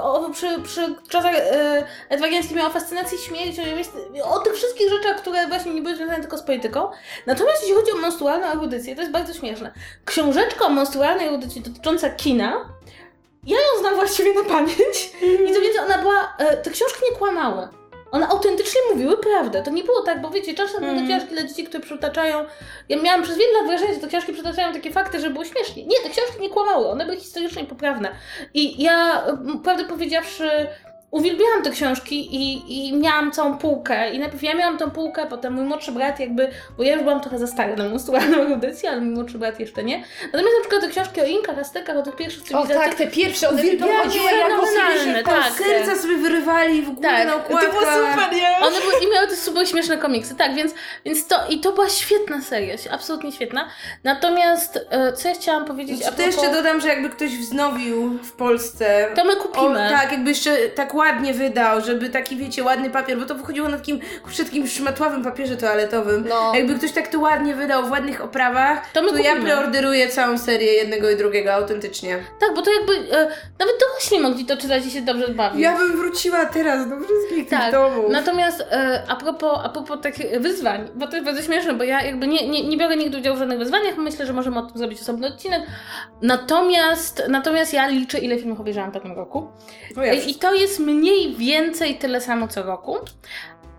o, przy, przy czasach e, Edwardiańskich miała fascynację śmiercią, o, o tych wszystkich rzeczach, które właśnie nie były związane tylko z polityką. Natomiast jeśli chodzi o monstrualną erudycję, to jest bardzo śmieszne. Książeczka o monstrualnej erudycji dotycząca kina, ja ją znam właściwie na pamięć i co więcej, ona była, e, te książki nie kłamały. One autentycznie mówiły prawdę. To nie było tak, bo wiecie, czasem mm. te książki dla dzieci, które przytaczają. Ja miałam przez wiele lat wrażenie, że te książki przytaczają takie fakty, że było śmiesznie. Nie, te książki nie kłamały, one były historycznie poprawne. I ja, prawdę powiedziawszy, uwielbiałam te książki i, i miałam całą półkę. I najpierw ja miałam tą półkę, potem mój młodszy brat jakby, bo ja już byłam trochę za stara na monstrualną <laughs> erudycję, ale mój młodszy brat jeszcze nie. Natomiast na przykład te książki o Inkach, Aztekach, o tych pierwszych O cywilizacjach, tak, te pierwsze, one fenomenalne, pierwsze w tak. Polsce. Serca sobie wyrywali w górę Tak, na to okładkach. To było super, nie? <laughs> One były, i miały te super śmieszne komiksy, tak, więc, więc to, i to była świetna seria, absolutnie świetna. Natomiast, e, co ja chciałam powiedzieć a To jeszcze propos- dodam, że jakby ktoś wznowił w Polsce. To my O, kupimy. tak, jakby jeszcze tak ładnie wydał, żeby taki, wiecie, ładny papier, bo to wychodziło na takim krótkim, szmatławym papierze toaletowym. No. Jakby ktoś tak to ładnie wydał w ładnych oprawach, To my to ja preorderuję całą serię jednego i drugiego autentycznie. Tak, bo to jakby, e, nawet dorośli mogli to czytać i się dobrze bawić. Ja bym wróciła teraz do wszystkich tych Tak, domów. natomiast e, a, propos, a propos takich wyzwań, bo to jest bardzo śmieszne, bo ja jakby nie, nie, nie biorę nigdy udziału w żadnych wyzwaniach, myślę, że możemy o tym zrobić osobny odcinek. Natomiast, natomiast ja liczę, ile filmów obejrzałam w takim roku. O ja I to jest mniej więcej tyle samo co roku.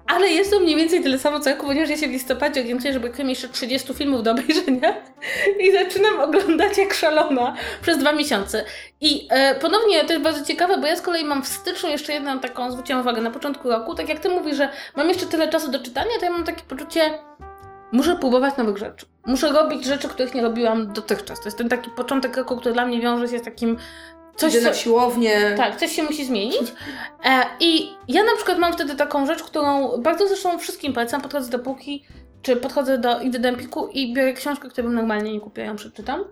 Ale jest to mniej więcej tyle samo co roku, ponieważ ja się w listopadzie orientuję, że brakuje mi jeszcze 30 filmów do obejrzenia <laughs> i zaczynam oglądać jak szalona przez dwa miesiące. I e, ponownie to jest bardzo ciekawe, bo ja z kolei mam w styczniu jeszcze jedną taką, zwróciłam uwagę, na początku roku, tak jak ty mówisz, że mam jeszcze tyle czasu do czytania, to ja mam takie poczucie, muszę próbować nowych rzeczy. Muszę robić rzeczy, których nie robiłam dotychczas. To jest ten taki początek roku, który dla mnie wiąże się z takim Coś Idę na siłownię. tak, coś się musi zmienić. E, I ja na przykład mam wtedy taką rzecz, którą bardzo zresztą wszystkim polecam. Podchodzę do półki, czy podchodzę do, idę do Empiku i biorę książkę, którą bym normalnie nie kupiła, ją przeczytam.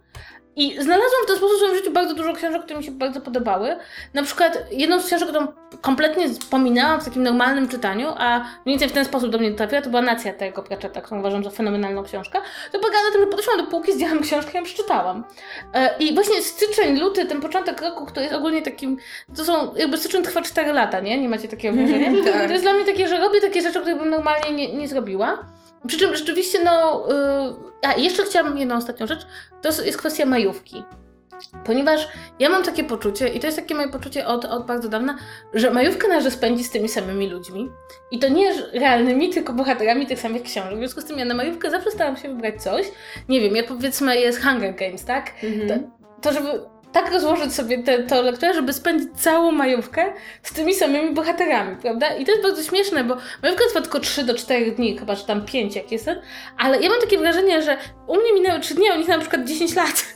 I znalazłam w ten sposób w swoim życiu bardzo dużo książek, które mi się bardzo podobały. Na przykład jedną z książek, którą kompletnie pominęłam w takim normalnym czytaniu, a mniej więcej w ten sposób do mnie trafiła, to była Nacja tego Pratchetta, którą uważam za fenomenalną książkę. To polega na tym, że podeszłam do półki, zdjęłam książkę i ją przeczytałam. E, I właśnie styczeń, luty, ten początek roku, który jest ogólnie takim, to są, jakby styczeń trwa 4 lata, nie? Nie macie takiego wrażenia? <laughs> Tak. To jest dla mnie takie, że robię takie rzeczy, których bym normalnie nie, nie zrobiła. Przy czym rzeczywiście, no. Yy, a jeszcze chciałabym jedną ostatnią rzecz. To jest- kwestia majówki. Ponieważ ja mam takie poczucie, i to jest takie moje poczucie od, od bardzo dawna, że majówkę należy spędzić z tymi samymi ludźmi. I to nie realnymi, tylko bohaterami tych samych książek. W związku z tym ja na majówkę zawsze staram się wybrać coś. Nie wiem, jak powiedzmy jest Hunger Games, tak? Mhm. To żeby tak rozłożyć sobie to lekturę, żeby spędzić całą majówkę z tymi samymi bohaterami, prawda? I to jest bardzo śmieszne, bo majówka trwa tylko 3 do 4 dni, chyba że tam 5 jak jestem, ale ja mam takie wrażenie, że u mnie minęły 3 dni, a u nich na przykład 10 lat.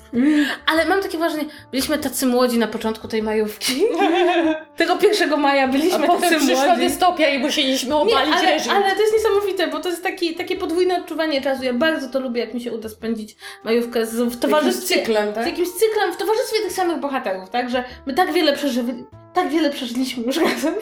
Ale mam takie wrażenie, byliśmy tacy młodzi na początku tej majówki. <laughs> Tego 1 maja A byliśmy tacy potem przyszła młodzi. dystopia i musieliśmy Nie, obalić ale, reżim. ale to jest niesamowite, bo to jest taki, takie podwójne odczuwanie czasu. Ja bardzo to lubię, jak mi się uda spędzić majówkę z, w Jakimś towarzystwie cyklem, z tak? jakimś cyklem w towarzystwie tych samych bohaterów, tak? Że my tak wiele przeżyli, tak wiele przeżyliśmy już <laughs> razem.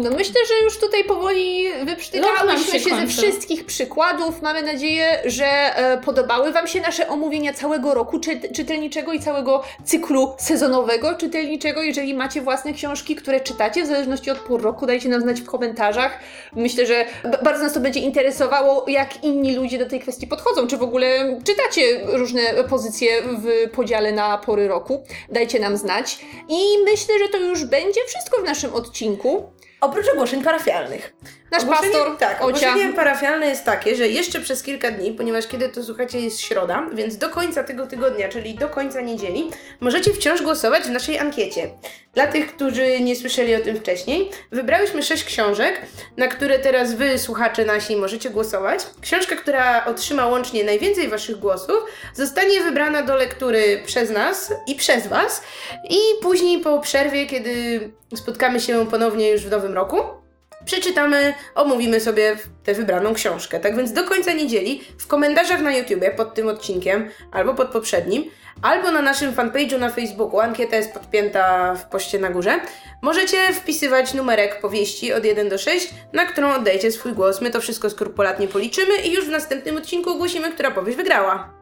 No myślę, że już tutaj powoli wyprztykałyśmy się się, ze wszystkich przykładów. Mamy nadzieję, że e, podobały Wam się nasze omówienia całego roku czy, czytelniczego i całego cyklu sezonowego czytelniczego. Jeżeli macie własne książki, które czytacie, w zależności od pór roku, dajcie nam znać w komentarzach. Myślę, że bardzo nas to będzie interesowało, jak inni ludzie do tej kwestii podchodzą. Czy w ogóle czytacie różne pozycje w podziale na pory roku. Dajcie nam znać. I myślę, że to już będzie wszystko w naszym odcinku. Oprócz ogłoszeń parafialnych. Nasz Ogłoszenie- pastor, tak, Ocia. ogłoszenie parafialne jest takie, że jeszcze przez kilka dni, ponieważ kiedy to słuchacie jest środa, więc do końca tego tygodnia, czyli do końca niedzieli, możecie wciąż głosować w naszej ankiecie. Dla tych, którzy nie słyszeli o tym wcześniej, wybrałyśmy sześć książek, na które teraz wy, słuchacze nasi, możecie głosować. Książka, która otrzyma łącznie najwięcej waszych głosów, zostanie wybrana do lektury przez nas i przez was i później po przerwie, kiedy spotkamy się ponownie już w nowym roku, przeczytamy, omówimy sobie tę wybraną książkę. Tak więc do końca niedzieli w komentarzach na YouTubie pod tym odcinkiem, albo pod poprzednim, albo na naszym fanpage'u na Facebooku, ankieta jest podpięta w poście na górze, możecie wpisywać numerek powieści od 1 do 6, na którą oddajecie swój głos. My to wszystko skrupulatnie policzymy i już w następnym odcinku ogłosimy, która powieść wygrała.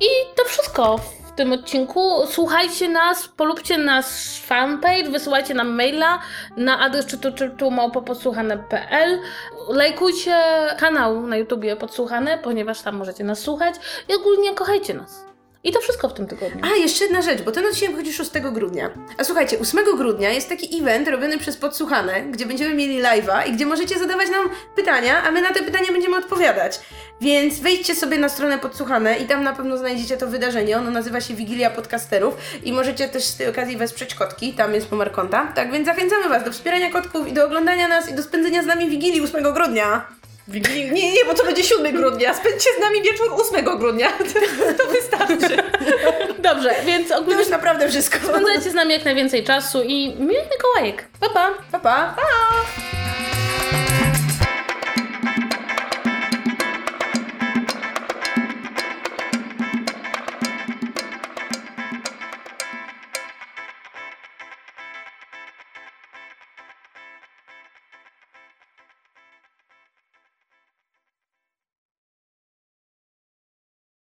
I to wszystko w tym odcinku. Słuchajcie nas, polubcie nasz fanpage, wysyłajcie nam maila na adres czytu czytu Lajkujcie kanał na YouTubie Podsłuchane, ponieważ tam możecie nas słuchać i ogólnie kochajcie nas. I to wszystko w tym tygodniu. A, jeszcze jedna rzecz, bo ten odcinek chodzi 6 grudnia. A słuchajcie, 8 grudnia jest taki event robiony przez Podsłuchane, gdzie będziemy mieli live'a i gdzie możecie zadawać nam pytania, a my na te pytania będziemy odpowiadać. Więc wejdźcie sobie na stronę Podsłuchane i tam na pewno znajdziecie to wydarzenie. Ono nazywa się Wigilia Podcasterów i możecie też z tej okazji wesprzeć kotki, tam jest numer konta. Tak więc zachęcamy Was do wspierania kotków i do oglądania nas i do spędzenia z nami Wigilii 8 grudnia. Wigilii- Nie, nie, bo to będzie 7 grudnia. Spędźcie z nami wieczór 8 grudnia. <laughs> To wystarczy. Dobrze, więc To ogólnie już naprawdę wszystko. spędzajcie z nami jak najwięcej czasu i miłych Mikołajek. Pa, pa! Pa, pa! pa.